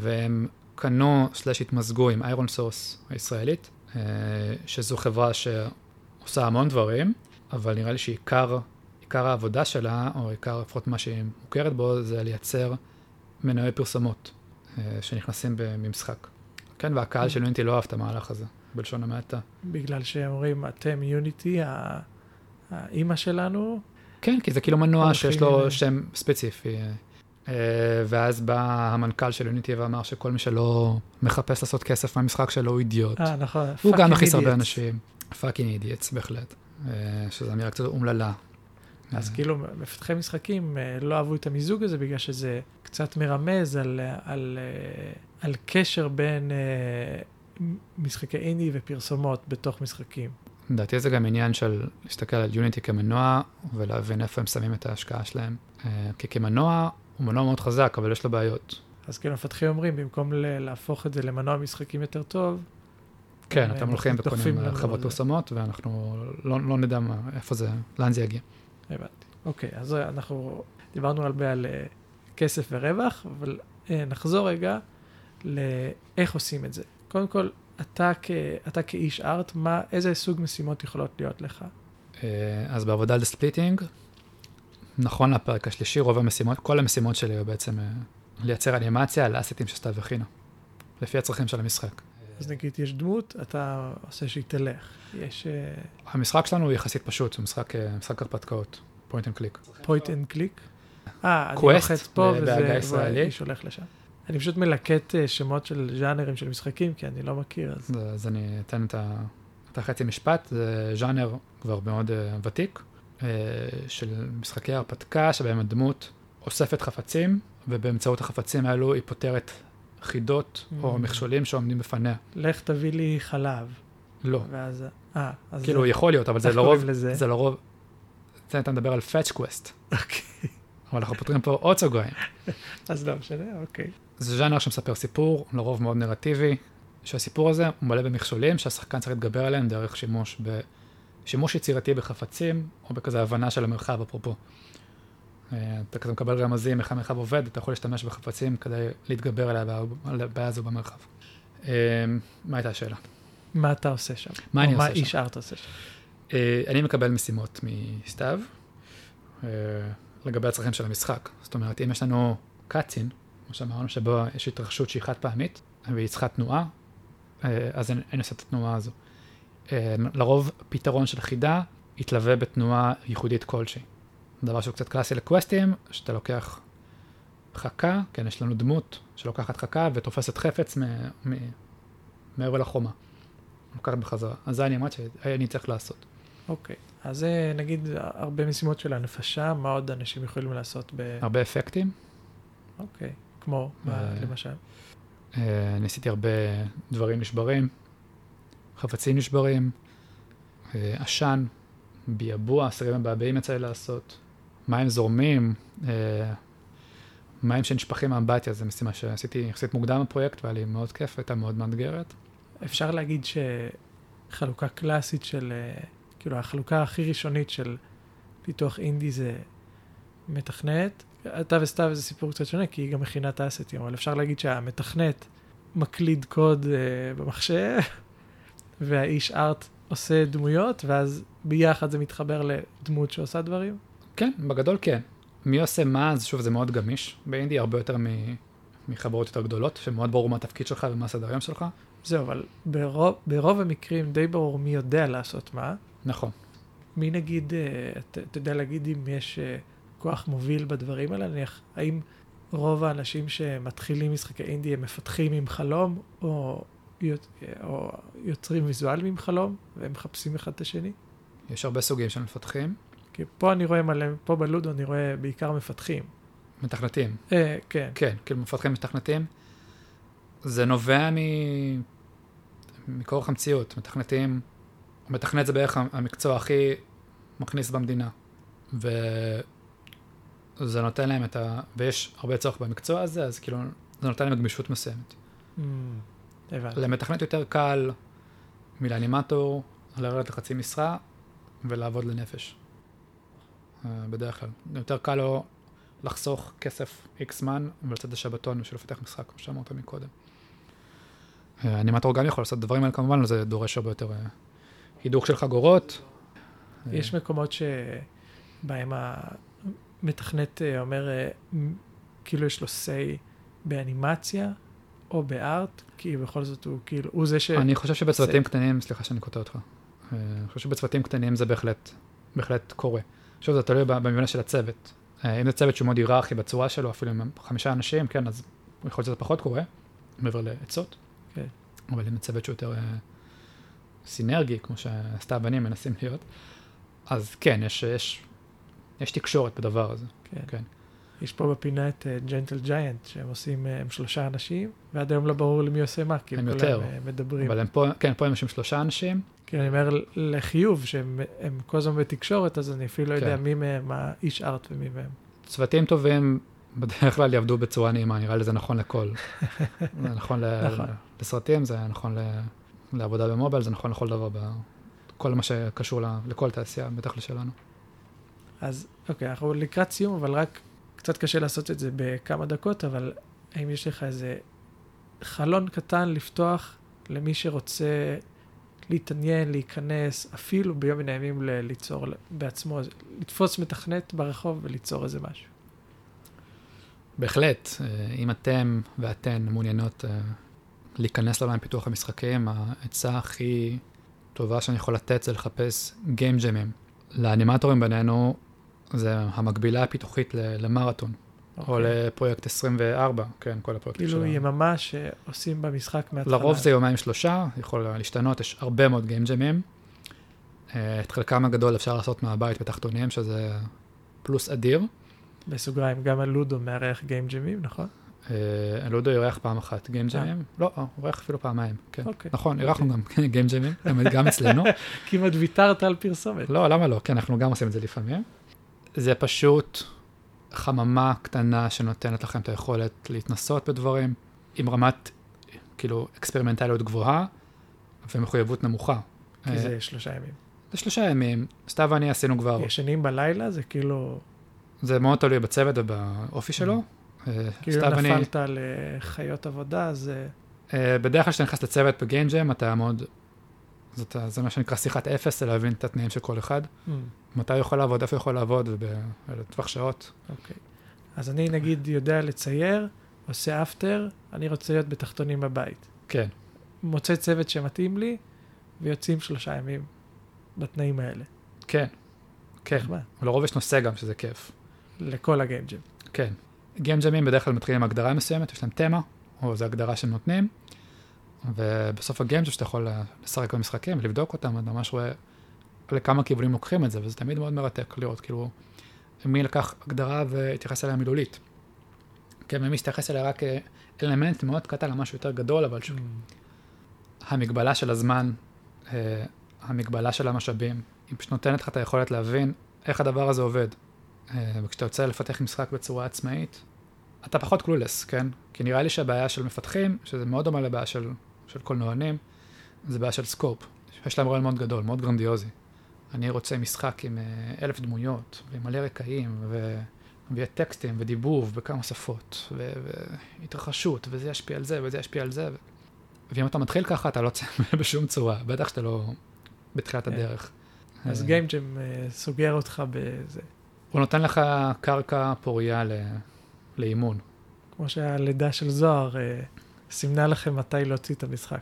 והם קנו, slash התמזגו עם איירון סורס הישראלית, אה, שזו חברה שעושה המון דברים, אבל נראה לי שעיקר עיקר העבודה שלה, או עיקר לפחות מה שהיא מוכרת בו, זה לייצר מנועי פרסומות אה, שנכנסים במשחק. כן, והקהל של Unity לא אהב את המהלך הזה, בלשון המעטה. בגלל שהם אומרים, אתם Unity, האימא שלנו, כן, כי זה כאילו מנוע שיש לו שם ספציפי. אה, ואז בא המנכ"ל של Unity ואמר שכל מי שלא מחפש לעשות כסף מהמשחק שלו הוא אידיוט. אה, נכון, הוא גם מכניס הרבה. אנשים. fucking idiots בהחלט. אה, שזו אמירה קצת אומללה. אז אה, כאילו מפתחי משחקים אה, לא אהבו את המיזוג הזה בגלל שזה קצת מרמז על, על, אה, על קשר בין אה, משחקי אינדי ופרסומות בתוך משחקים. לדעתי זה גם עניין של להסתכל על יוניטי כמנוע ולהבין איפה הם שמים את ההשקעה שלהם. אה, כי כמנוע הוא מנוע מאוד חזק, אבל יש לו בעיות. אז כאילו מפתחים אומרים, במקום להפוך את זה למנוע משחקים יותר טוב, כן, אתם אה, הולכים וקונים חברות. ואנחנו ואנחנו לא לא נדע מה- איפה זה, לאן זה יגיע. הבנתי. אוקיי, אז אנחנו דיברנו הרבה על אה, כסף ורווח, אבל אה, נחזור רגע לאיך עושים את זה. קודם כל, אתה, כ, אתה כאיש art, מה, איזה סוג משימות יכולות להיות לך? אה, אז בעבודה על Splitting, נכון לפרק השלישי, רוב המשימות, כל המשימות שלי היו בעצם אה, לייצר אנימציה על asset ים שסתיו הכינה, לפי הצרכים של המשחק. אז נגיד יש דמות, אתה עושה שהיא תלך. יש המשחק שלנו הוא יחסית פשוט, הוא משחק, אה, משחק הרפתקאות, point and click. point and click. אה, אני לוחץ פה וזה. והאיש הולך לשם. אני פשוט מלקט אה, שמות של ז'אנרים של משחקים, כי אני לא מכיר, אז... אז אני אתן את, ה, את החצי משפט, זה ז'אנר כבר מאוד ותיק, של משחקי הרפתקה, שבהם הדמות אוספת חפצים, ובאמצעות החפצים האלו היא פותרת חידות או Mm. מכשולים שעומדים בפניה. לך תביא לי חלב. לא. ואז... אה, אז... כאילו, זה- יכול להיות, אבל זה איך לרוב, קוראים לזה? זה לרוב, זה אתה מדבר על fetch quest, אוקיי. אבל אנחנו פותרים פה עוד סוגריים. [LAUGHS] אז לא משנה, אוקיי. זה ז'אנר שמספר סיפור, לרוב מאוד נרטיבי, שהסיפור הזה הוא מלא במכשולים שהשחקן צריך להתגבר עליהם דרך שימוש ב... שימוש יצירתי בחפצים, או בכזה הבנה של המרחב אפרופו. אה, אתה כזה מקבל רמזים איך המרחב עובד, אתה יכול להשתמש בחפצים כדי להתגבר על הבעיה- הזו במרחב. אה, מה הייתה השאלה? מה אתה עושה שם? מה אני מה עושה שם? איש ארט עושה שם? אה, אני מקבל משימות מסתיו אה, לגבי הצרכים של המשחק. זאת אומרת, אם יש לנו קאצין, כמו שאמרנו, שבו יש התרחשות שהיא חד פעמית, והיא צריכה תנועה, אה, אז אני עושה את התנועה הזו. אה, לרוב פתרון של חידה יתלווה בתנועה ייחודית כלשהי. דבר שהוא קצת קלאסי לקווסטים, שאתה לוקח חכה, כן, יש לנו דמות שלוקחת חכה ותופסת חפץ מעבר לחומה. לוקחת בחזרה. אז זה אני אמרת שאני צריך לעשות. אוקיי. אז זה נגיד הרבה משימות של הנפשה, מה עוד אנשים יכולים לעשות ב... הרבה אפקטים. אוקיי. כמו, מה, אה, למשל? אה, ניסיתי הרבה דברים נשברים, חפצים נשברים, אה, עשן, ביאבוע, אסירים מבעבעים יצא לי לעשות, מים זורמים, אה, מים שנשפכים מהאמבטיה, זו משימה שעשיתי יחסית מוקדם בפרויקט, והיה לי מאוד כיף, הייתה מאוד מאתגרת. אפשר להגיד שחלוקה קלאסית של, אה, כאילו החלוקה הכי ראשונית של פיתוח אינדי זה מתכנת. אתה וסתיו זה סיפור קצת שונה, כי היא גם מכינה את האסטים, אבל אפשר להגיד שהמתכנת מקליד קוד אה, במחשב, והאיש ארט עושה דמויות, ואז ביחד זה מתחבר לדמות שעושה דברים. כן, בגדול כן. מי עושה מה, אז שוב, זה מאוד גמיש. באינדי הרבה יותר מ- מחברות יותר גדולות, שמאוד ברור מה התפקיד שלך ומה הסדר היום שלך. זהו, אבל ברוב, ברוב המקרים די ברור מי יודע לעשות מה. נכון. מי נגיד, אה, אתה אתה יודע להגיד אם יש אה, כוח מוביל בדברים האלה? נניח, האם רוב האנשים שמתחילים משחקי אינדי הם מפתחים עם חלום, או, או יוצרים ויזואליים עם חלום, והם מחפשים אחד את השני? יש הרבה סוגים של מפתחים, כי פה אני רואה מלא, פה בלודו אני רואה בעיקר מפתחים. מתכנתים. אה, כן. כן, כאילו מפתחים מתכנתים. זה נובע מ... מכורח המציאות. מתכנתים, מתכנת זה בערך המקצוע הכי מכניס במדינה. וזה נותן להם את ה... ויש הרבה צורך במקצוע הזה, אז כאילו זה נותן להם גמישות מסוימת. Mm, הבנתי. למתכנת יותר קל מלאנימטור, לרדת לחצי משרה ולעבוד לנפש. אה, בדרך כלל. יותר קל לו לחסוך כסף איקס זמן ולצאת לשבתון בשביל לפתח משחק, כמו שאמרת מקודם. אה, אנימטור גם יכול לעשות את הדברים האלה כמובן, זה דורש הרבה יותר אה, הידוך של חגורות. יש מקומות שבהם המתכנת אומר, כאילו יש לו say באנימציה או בארט, כי בכל זאת הוא כאילו, הוא זה ש... אני חושב שבצוותים קטנים, סליחה שאני קוטע אותך, אני חושב שבצוותים קטנים זה בהחלט, בהחלט קורה. שוב, זה תלוי במבנה של הצוות. אה, אם זה צוות שהוא מאוד היררכי בצורה שלו, אפילו עם חמישה אנשים, כן, אז יכול להיות שזה פחות קורה, מעבר לעצות. כן. אבל אם זה צוות שהוא יותר אה, סינרגי, כמו שסתיו ואני מנסים להיות, אז כן, יש, יש יש תקשורת בדבר הזה. כן. כן. יש פה בפינה את ג'נטל ג'יינט, שהם עושים, אה, הם שלושה אנשים, ועד היום לא ברור לי מי עושה מה, כי הם כולם יותר. אה, מדברים. אבל הם פה, כן, פה הם יושבים שלושה אנשים, כי אני אומר לחיוב, שהם הם כל הזמן בתקשורת, אז אני אפילו לא יודע כן. מי מהם האיש ארט ומי מהם. צוותים טובים בדרך כלל יעבדו בצורה נעימה, נראה לי זה נכון לכל. [LAUGHS] זה נכון, ל- נכון. לסרטים, זה נכון ל- לעבודה במובייל, זה נכון לכל דבר, בכל מה שקשור ל- לכל תעשייה, בטח לשלנו. אז אוקיי, אנחנו לקראת סיום, אבל רק קצת קשה לעשות את זה בכמה דקות, אבל האם יש לך איזה חלון קטן לפתוח למי שרוצה להתעניין, להיכנס, אפילו ביום מן הימים ליצור בעצמו, לתפוס מתכנת ברחוב וליצור איזה משהו. בהחלט, אה, אם אתם ואתן מעוניינות אה, להיכנס לעולם פיתוח המשחקים, העצה הכי טובה שאני יכול לתת זה לחפש Jam'ים. לאנימטורים בינינו זה המקבילה הפיתוחית למרתון, או אוקיי. לפרויקט 24, כן, כל הפרויקטים כאילו שלנו. יממה שעושים במשחק מההתחלה. לרוב זה יומיים שלושה, יכול להשתנות, יש הרבה מאוד Jam'ים. אה, את חלקם הגדול אפשר לעשות מהבית בתחתונים, שזה פלוס אדיר. בסוגריים, גם הלודו מארח גיים ג'ימים, נכון? אה, לודו אירח פעם אחת גיים אה. ג'מים? לא, הוא אירח אפילו פעמיים, כן. אוקיי. נכון, אירחנו גם גיים ג'מים, גם- גם אצלנו. [LAUGHS] כמעט ויתרת על פרסומת. לא, למה לא? כן, אנחנו גם עושים את זה לפעמים. זה פשוט חממה קטנה שנותנת לכם את היכולת להתנסות בדברים, עם רמת, כאילו, אקספרימנטליות גבוהה ומחויבות נמוכה. כי אה, זה שלושה ימים. זה שלושה ימים, סתיו ואני עשינו כבר, ישנים בלילה זה כאילו, זה מאוד תלוי בצוות ובאופי שלו. אה, כאילו נפלת על אה, חיות עבודה, אז אה, בדרך כלל כשאתה נכנס לצוות בגיינג'ם, אתה מאוד, זאת, זה מה שנקרא שיחת אפס, זה להבין את התנאים של כל אחד. mm, מתי הוא יכול לעבוד, איפה הוא יכול לעבוד, ובטווח שעות. אוקיי. אז אני נגיד יודע לצייר, עושה After, אני רוצה להיות בתחתונים בבית. כן, מוצא צוות שמתאים לי, ויוצאים שלושה ימים בתנאים האלה. כן, כן. ולרוב יש נושא גם שזה כיף. לכל ה game jam. כן. game jam ים בדרך כלל מתחילים עם הגדרה מסוימת, יש להם תמה, או זו הגדרה שהם נותנים, ובסוף ה game jam שאתה יכול לשחק במשחקים ולבדוק אותם, אתה ממש רואה לכמה כיוונים לוקחים את זה, וזה תמיד מאוד מרתק לראות, כאילו, מי לקח הגדרה והתייחס אליה מילולית. כן, ומי התייחס אליה רק כאלמנט מאוד קטן למשהו יותר גדול, אבל ש... המגבלה של הזמן, אה, המגבלה של המשאבים, היא פשוט נותנת לך את היכולת להבין איך הדבר הזה עובד. אה, וכשאתה יוצא לפתח משחק בצורה עצמאית, אתה פחות clueless, כן? כי נראה לי שהבעיה של מפתחים, שזה מאוד דומה לבעיה של, של קולנוענים, זה בעיה של scope. יש להם רעיון מאוד גדול, מאוד גרנדיוזי. אני רוצה משחק עם אה, אלף דמויות, ועם מלא רקעים, ו... ויהיה טקסטים ודיבוב בכמה שפות, ו... והתרחשות, וזה ישפיע על זה, וזה ישפיע על זה. ו... ואם אתה מתחיל ככה, אתה לא תצא [LAUGHS] בשום צורה, בטח שאתה לא בתחילת כן. הדרך. אז אה, game jam אה, סוגר אותך בזה. הוא נותן לך קרקע פורייה ל... לאימון. כמו שהלידה של זוהר אה, סימנה לכם מתי להוציא את המשחק.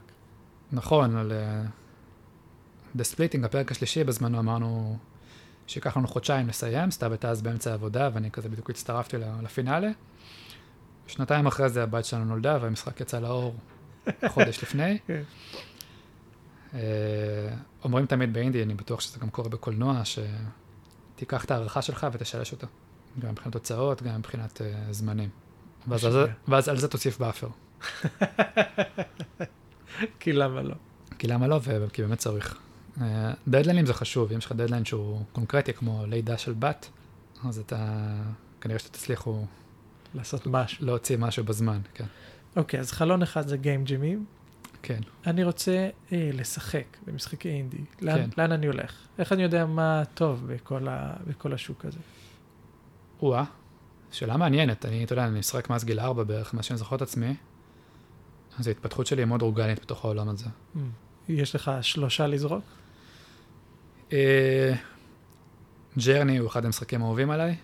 נכון, על uh, The Splitting, הפרק השלישי, בזמנו אמרנו שייקח לנו חודשיים לסיים, סתיו הייתה אז באמצע העבודה, ואני כזה בדיוק הצטרפתי לפינאלה. שנתיים אחרי זה הבת שלנו נולדה, והמשחק יצא לאור חודש לפני. [LAUGHS] כן. אה, אומרים תמיד באינדי, אני בטוח שזה גם קורה בקולנוע, שתיקח את ההערכה שלך ותשלש אותה. גם מבחינת תוצאות, גם מבחינת uh, זמנים. ואז, על זה. ואז על זה תוסיף buffer. [LAUGHS] כי למה לא? כי למה לא? ו- כי באמת צריך. אה, דדליינים זה חשוב, אם יש לך דדליין שהוא קונקרטי, כמו לידה של בת, אז אתה, כנראה שתצליחו לעשות משהו. להוציא משהו בזמן, כן. אוקיי, אז חלון אחד זה game jam ים. כן. אני רוצה אה, לשחק במשחקי אינדי. לאן, כן. לאן אני הולך? איך אני יודע מה טוב בכל, ה, בכל השוק הזה? או-אה, שאלה מעניינת, אני, אתה יודע, אני משחק מאז גיל ארבע בערך, מאז שאני זוכר את עצמי, אז ההתפתחות שלי היא מאוד אורגנית בתוך העולם הזה. Mm. יש לך שלושה לזרוק? אה, ג'רני הוא אחד המשחקים האהובים עליי.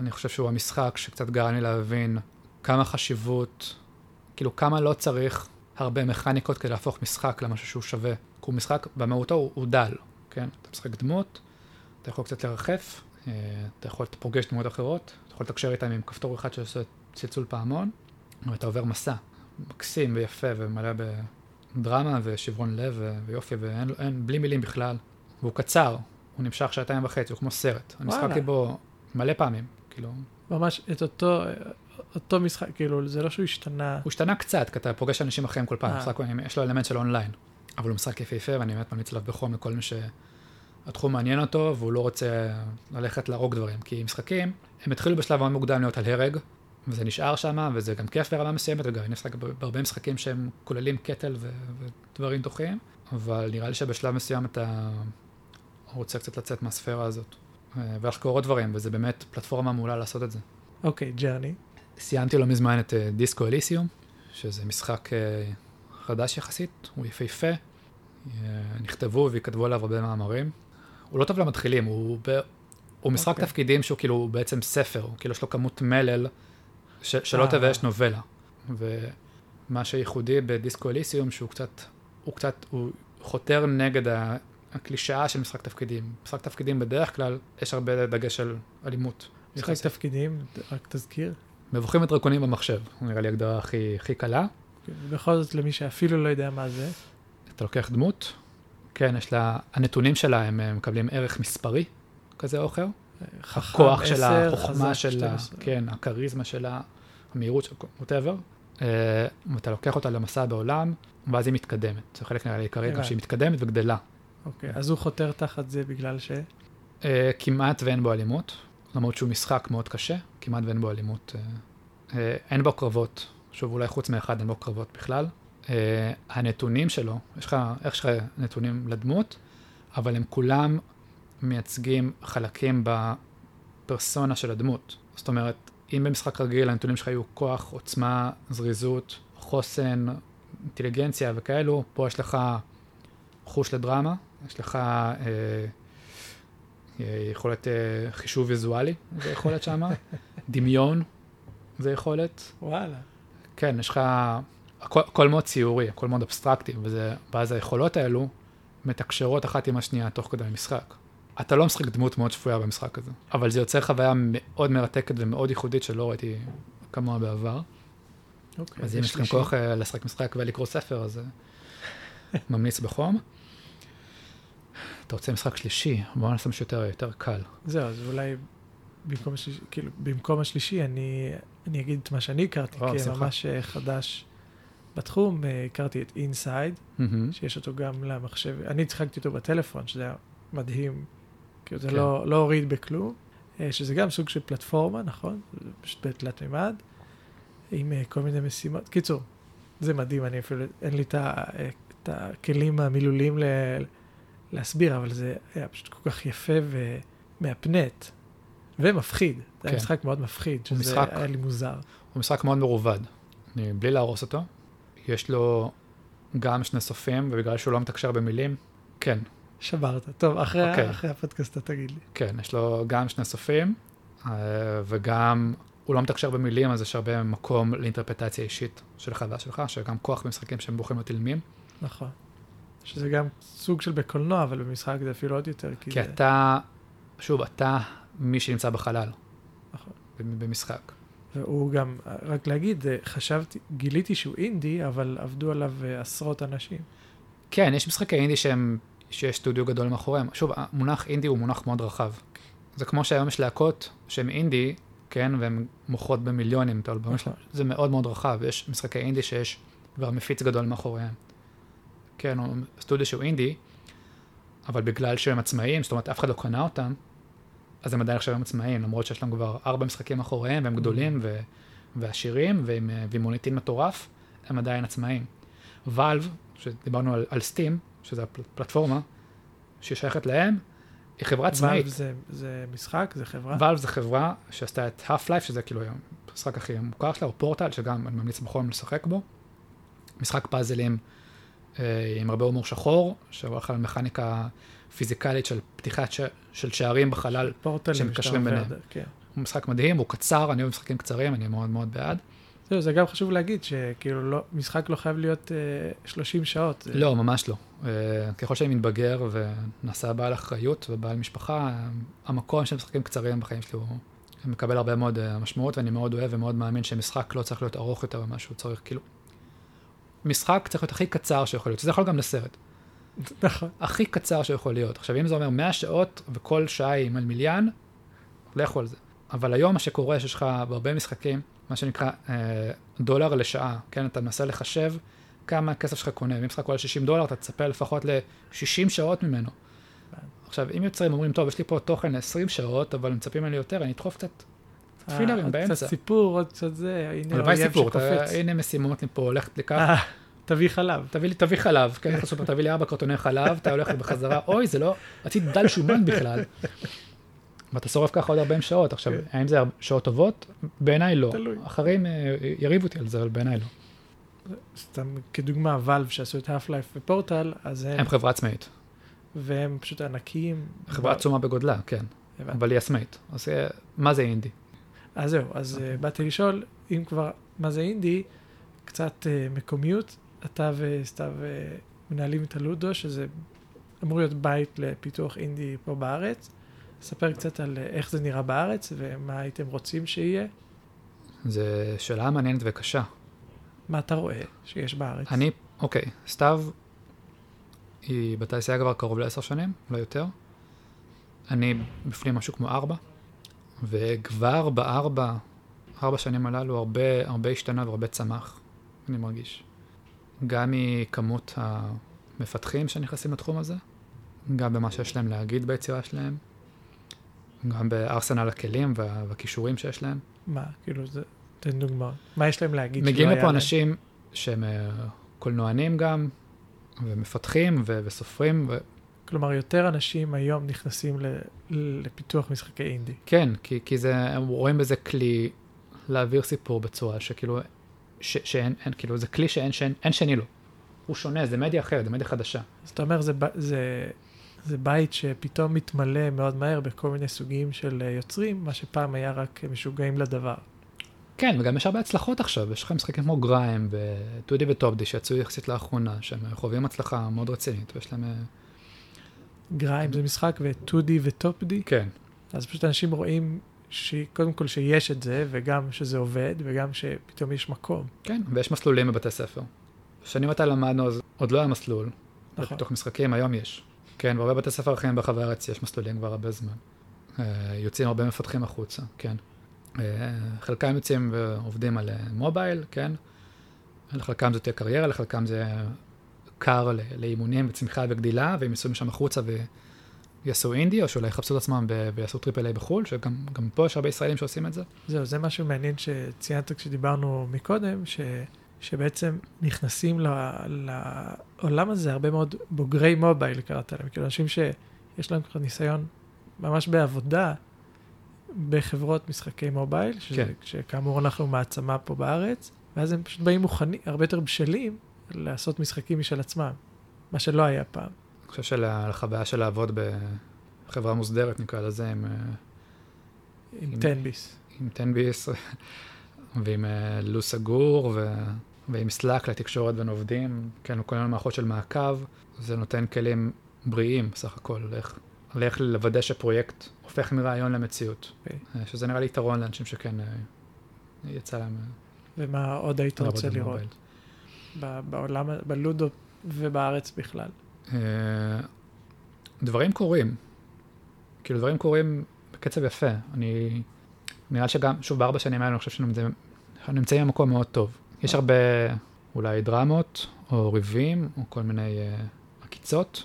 אני חושב שהוא המשחק שקצת גרם לי להבין כמה חשיבות, כאילו כמה לא צריך הרבה מכניקות כדי להפוך משחק למשהו שהוא שווה. כי הוא משחק, במהותו הוא, הוא דל, כן? אתה משחק דמות, אתה יכול קצת לרחף, אה, אתה יכול, אתה פוגש דמויות אחרות, אתה יכול לתקשר איתם עם כפתור אחד שעושה צלצול פעמון, ואתה עובר מסע מקסים ויפה ומלא בדרמה ושברון לב ויופי, ואין אין, בלי מילים בכלל. והוא קצר, הוא נמשך שעתיים וחצי, הוא כמו סרט. אני וואלה. משחקתי בו מלא פעמים, כאילו. ממש את אותו, אותו משחק, כאילו, זה לא שהוא השתנה. הוא השתנה קצת, כי אתה פוגש אנשים אחרים כל פעם, אה. משחק, יש לו אלמנט של אונליין, אבל הוא משחק יפהפה, ואני באמת ממליץ עליו בחום לכל מי שהתחום מעניין אותו, והוא לא רוצה ללכת להרוג דברים, כי משחקים, הם התחילו בשלב מאוד מוקדם להיות על הרג, וזה נשאר שם, וזה גם כיף ברמה מסוימת, וגם אני משחק בהרבה משחקים שהם כוללים קטל ו- ודברים דוחים, אבל נראה לי שבשלב מסוים אתה רוצה קצת לצאת מהספירה הזאת, אה, ולחקור עוד דברים, וזה באמת פלטפורמה מעולה לעשות את זה. אוקיי, ג'רני. סיימתי לא מזמן את אה, דיסקו אליסיום, שזה משחק אה, חדש יחסית, הוא יפהפה, נכתבו וייכתבו עליו הרבה מאמרים. הוא לא טוב למתחילים, הוא, ב... הוא משחק אוקיי. תפקידים שהוא כאילו בעצם ספר, כאילו יש לו כמות מלל ש... שלא אה. תבייש נובלה. ומה שייחודי בדיסקו אליסיום שהוא קצת, הוא קצת, הוא חותר נגד ה... הקלישאה של משחק תפקידים. משחק תפקידים בדרך כלל יש הרבה דגש על אלימות. משחק יחסית. תפקידים, רק תזכיר. מבוכים ודרקונים במחשב, נראה לי הגדרה הכי, הכי קלה. בכל זאת, למי שאפילו לא יודע מה זה. אתה לוקח דמות, כן, יש לה, הנתונים שלה הם מקבלים ערך מספרי כזה או אחר. חכם הכוח של 10, החוכמה שלה, 12. כן, הכריזמה שלה, המהירות של ווטאבר. ואתה לוקח אותה למסע בעולם, ואז היא מתקדמת. זה חלק נראה לי עיקרי, גם. שהיא מתקדמת וגדלה. אוקיי, אז הוא חותר תחת זה בגלל ש... אה, כמעט ואין בו אלימות, למרות שהוא משחק מאוד קשה, כמעט ואין בו אלימות. אה, אה, אין בו קרבות, שוב, אולי חוץ מאחד אין בו קרבות בכלל. אה, הנתונים שלו, יש לך, איך יש לך נתונים לדמות, אבל הם כולם מייצגים חלקים בפרסונה של הדמות. זאת אומרת, אם במשחק רגיל הנתונים שלך היו כוח, עוצמה, זריזות, חוסן, אינטליגנציה וכאלו, פה יש לך חוש לדרמה, יש לך אה, אה, יכולת אה, חישוב ויזואלי, זה יכולת שמה, [LAUGHS] דמיון, זה יכולת. וואלה. כן, יש לך, הכל, הכל מאוד ציורי, הכל מאוד אבסטרקטי, וזה, ואז היכולות האלו מתקשרות אחת עם השנייה תוך כדי המשחק. אתה לא משחק דמות מאוד שפויה במשחק הזה, אבל זה יוצר חוויה מאוד מרתקת ומאוד ייחודית שלא ראיתי כמוה בעבר. אוקיי, אז אם יש לכם. כוח אה, לשחק משחק ולקרוא ספר, אז אה, ממליץ בחום. אתה רוצה משחק שלישי, בוא נעשה משהו יותר, יותר קל. זהו, אז אולי במקום השלישי, כאילו, במקום השלישי, אני, אני אגיד את מה שאני הכרתי, או, בשמחה. כממש אה, חדש בתחום, הכרתי את אינסייד, מהמם. שיש אותו גם למחשב, אני שיחקתי אותו בטלפון, שזה היה מדהים, כאילו זה כן. לא, לא הוריד בכלום, אה, שזה גם סוג של פלטפורמה, נכון? פשוט בתלת מימד, עם אה, כל מיני משימות. קיצור, זה מדהים, אני אפילו, אין לי את, ה, אה, את הכלים המילוליים ל, להסביר, אבל זה היה פשוט כל כך יפה ומהפנט, ומפחיד. זה היה כן. משחק מאוד מפחיד, שזה משחק- היה לי מוזר. הוא משחק מאוד מרובד, אני, בלי להרוס אותו. יש לו גם שני סופים, ובגלל שהוא לא מתקשר במילים, כן, שברת. טוב, אחרי, אוקיי. אחרי הפודקאסט אתה תגיד לי. כן, יש לו גם שני סופים, אה, וגם, הוא לא מתקשר במילים, אז יש הרבה מקום לאינטרפטציה אישית שלך, שגם כוח במשחקים שהם להיות אילמים. נכון. שזה גם סוג של בקולנוע, אבל במשחק זה אפילו עוד יותר, כי כי זה... אתה, שוב, אתה מי שנמצא בחלל. נכון. במ- במשחק. והוא גם, רק להגיד, אה, חשבתי, גיליתי שהוא אינדי, אבל עבדו עליו אה, עשרות אנשים. כן, יש משחקי אינדי שהם, שיש סטודיו גדול מאחוריהם. שוב, המונח אינדי הוא מונח מאוד רחב. זה כמו שהיום יש להקות שהן אינדי, כן, והן מוכרות במיליונים את האלבומים נכון. שלהם. זה מאוד מאוד רחב. יש משחקי אינדי שיש כבר מפיץ גדול מאחוריהם. כן, הוא סטודיו שהוא אינדי, אבל בגלל שהם עצמאיים, זאת אומרת, אף אחד לא קנה אותם, אז הם עדיין עכשיו הם עצמאיים, למרות שיש להם כבר ארבע משחקים מאחוריהם, והם גדולים ו- ועשירים, ועם, אה, ועם מוניטין מטורף, הם עדיין עצמאיים. ואלב, שדיברנו על, על סטים, שזו הפלטפורמה ששייכת להם, היא חברה עצמאית. זה, זה משחק, זה חברה. ואלב זו חברה שעשתה את Half-Life, שזה כאילו המשחק הכי מוכר שלה, או פורטל, שגם אני ממליץ בחום לשחק בו. משחק פאזלים אה, עם הרבה הומור שחור, שהולך על מכניקה פיזיקלית של פתיחת ש... של שערים בחלל. שמקשרים ביניהם. כן. הוא משחק מדהים, הוא קצר, אני אוהב משחקים קצרים, אני מאוד מאוד בעד. זהו, זה גם חשוב להגיד, שכאילו לא, משחק לא חייב להיות אה, 30 שעות. זה- לא, ממש לא. אה, ככל שאני מתבגר ונעשה בעל אחריות ובעל משפחה, אה, המקום של משחקים קצרים בחיים שלי הוא מקבל הרבה מאוד אה, משמעות, ואני מאוד אוהב ומאוד מאמין שמשחק לא צריך להיות ארוך יותר ממה שהוא צריך, כאילו... משחק צריך להיות הכי קצר שיכול להיות, שזה יכול גם לסרט. נכון. הכי קצר שיכול להיות. עכשיו, אם זה אומר 100 שעות וכל שעה היא עם מליין, לכו על זה. אבל היום מה שקורה, שיש לך בהרבה משחקים, מה שנקרא אה, דולר לשעה, כן? אתה מנסה לחשב כמה כסף שלך קונה. אם משחק עולה 60 דולר, אתה תצפה לפחות ל-60 שעות ממנו. עכשיו, אם יוצרים אומרים, טוב, יש לי פה תוכן ל-20 שעות, אבל מצפים ממני יותר, אני אדחוף קצת פילרים אה, באמצע. קצת סיפור, עוד קצת זה, הנה אתה- שקופץ. הנה משימות מפה, הולכת לכך, אה, תביא חלב. תביא לי, תביא חלב, כן, [LAUGHS] לך סופר, תביא לי ארבע קרטוני חלב, אתה הולך בחזרה, אוי, זה לא, רציתי דל שומן בכלל. ואתה שורף ככה עוד 40 שעות. עכשיו, כן. האם זה שעות טובות? בעיניי לא. תלוי. אחרים אה, יריבו אותי על זה, אבל בעיניי לא. סתם כדוגמה, ואלב שעשו את האף לייף ופורטל, אז הם, הם חברה עצמאית. והם פשוט ענקיים. חברה עצומה בגודלה, כן. אבל היא עצמאית. אז אה, מה זה אינדי? אז זהו, אז אוקיי. uh, באתי לשאול, אם כבר, מה זה אינדי, קצת uh, מקומיות, אתה וסתיו uh, מנהלים את הלודו, שזה אמור להיות בית לפיתוח אינדי פה בארץ. ספר קצת על uh, איך זה נראה בארץ ומה הייתם רוצים שיהיה, זו שאלה מעניינת וקשה. מה אתה רואה שיש בארץ. אני, אוקיי, סתיו היא בתעשייה כבר קרוב לעשר שנים, לא יותר. אני בפנים משהו כמו ארבע, וכבר בארבע, ארבע שנים הללו הרבה, הרבה השתנה והרבה צמח, אני מרגיש. גם מכמות המפתחים שנכנסים לתחום הזה, גם במה שיש להם להגיד ביצירה שלהם, גם בארסנל הכלים וה- והכישורים שיש להם. מה, כאילו, זה, תן דוגמא. מה יש להם להגיד מגיעים לפה להם? אנשים שהם אה, קולנוענים גם, ומפתחים ו- וסופרים, כלומר, יותר אנשים היום נכנסים ל, לפיתוח משחקי אינדי. וכן, כי, כי זה, הם רואים בזה כלי להעביר סיפור בצורה שכאילו, ש, שאין, אין, כאילו, זה כלי שאין שאין, אין שני לו. הוא שונה, זה מדיה אחרת, זה מדיה חדשה. אז אתה אומר, זה, זה, זה בית שפתאום מתמלא מאוד מהר בכל מיני סוגים של אה, יוצרים, מה שפעם היה רק משוגעים לדבר. כן, וגם יש הרבה הצלחות עכשיו, יש לך משחקים כמו גריים וטודי וטופדי שיצאו יחסית לאחרונה, שהם חווים הצלחה מאוד רצינית, ויש להם... אה, גריים זה משחק ו-2D ו-Top-D, כן, אז פשוט אנשים רואים שקודם כל שיש את זה, וגם שזה עובד, וגם שפתאום יש מקום. כן, ויש מסלולים בבתי ספר. שנים מתי למדנו, אז עוד לא היה מסלול. נכון. בתוך משחקים, היום יש. כן, בהרבה בתי ספר אחרים ברחבי הארץ יש מסלולים כבר הרבה זמן. אה, יוצאים הרבה מפתחים החוצה, כן. אה, חלקם יוצאים ועובדים על אה, מובייל, כן. לחלקם זה תהיה קריירה, לחלקם זה כר לאימונים וצמיחה וגדילה, והם ייסעו משם החוצה ויעשו אינדי, או שאולי יחפשו את עצמם ויעשו triple A בחו"ל, שגם גם פה יש הרבה ישראלים שעושים את זה. זהו, זה משהו מעניין שציינת כשדיברנו מקודם, ש, שבעצם נכנסים לעולם הזה הרבה מאוד בוגרי מובייל, קראת להם, כאילו אנשים שיש להם כבר ניסיון ממש בעבודה בחברות משחקי מובייל, שזה, כן. שכאמור אנחנו מעצמה פה בארץ, ואז הם פשוט באים מוכנים, הרבה יותר בשלים לעשות משחקים משל עצמם, מה שלא היה פעם. אני חושב שלחוויה של לעבוד בחברה מוסדרת, נקרא לזה, עם, אה, עם עם- תן-ביס. עם 10 ועם אה, לו"ז סגור ו... ועם סלאק לתקשורת בין עובדים, כן, וכל מיני מערכות של מעקב, זה נותן כלים בריאים בסך הכל, על איך, על איך לוודא שפרויקט הופך מרעיון למציאות, אוקיי. אה, שזה נראה לי יתרון לאנשים שכן אה, יצא להם ומה עוד היית רוצה לראות? בעולם, בלודו ובארץ בכלל? דברים קורים, כאילו דברים קורים בקצב יפה, אני, נראה שגם, שוב, בארבע שנים האלה אני חושב שאנחנו נמצאים- אנחנו נמצאים במקום מאוד טוב. יש הרבה אולי דרמות, או ריבים, או כל מיני אה, עקיצות,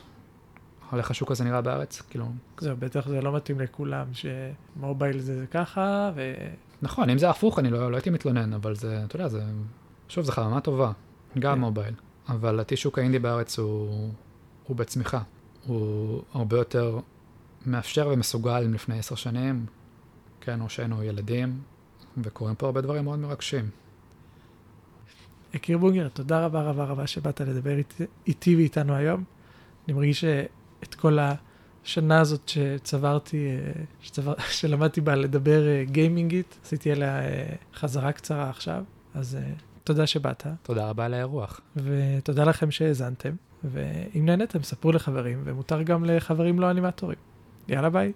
על איך השוק הזה נראה בארץ, כאילו, זהו, בטח זה לא מתאים לכולם, שמובייל זה, זה ככה, ו... נכון, אם זה הפוך, אני לא, לא הייתי מתלונן, אבל זה, אתה יודע, זה, שוב, זו חממה טובה, גם כן. מובייל. אבל לדעתי שוק האינדי בארץ הוא, הוא בצמיחה. הוא הרבה יותר מאפשר ומסוגל מלפני עשר שנים. כן, או שהיינו ילדים, וקורים פה הרבה דברים מאוד מרגשים. יקיר בונגר, תודה רבה רבה רבה שבאת לדבר איתי, איתי ואיתנו היום. אני מרגיש שאת כל השנה הזאת שצברתי, אה, שצבר, [LAUGHS] שלמדתי בה לדבר אה, גיימינגית, עשיתי עליה אה, חזרה קצרה עכשיו, אז תודה שבאת, תודה רבה על האירוח. ותודה לכם שהאזנתם, ואם נהנתם, ספרו לחברים, ומותר גם לחברים לא אנימטורים. יאללה ביי.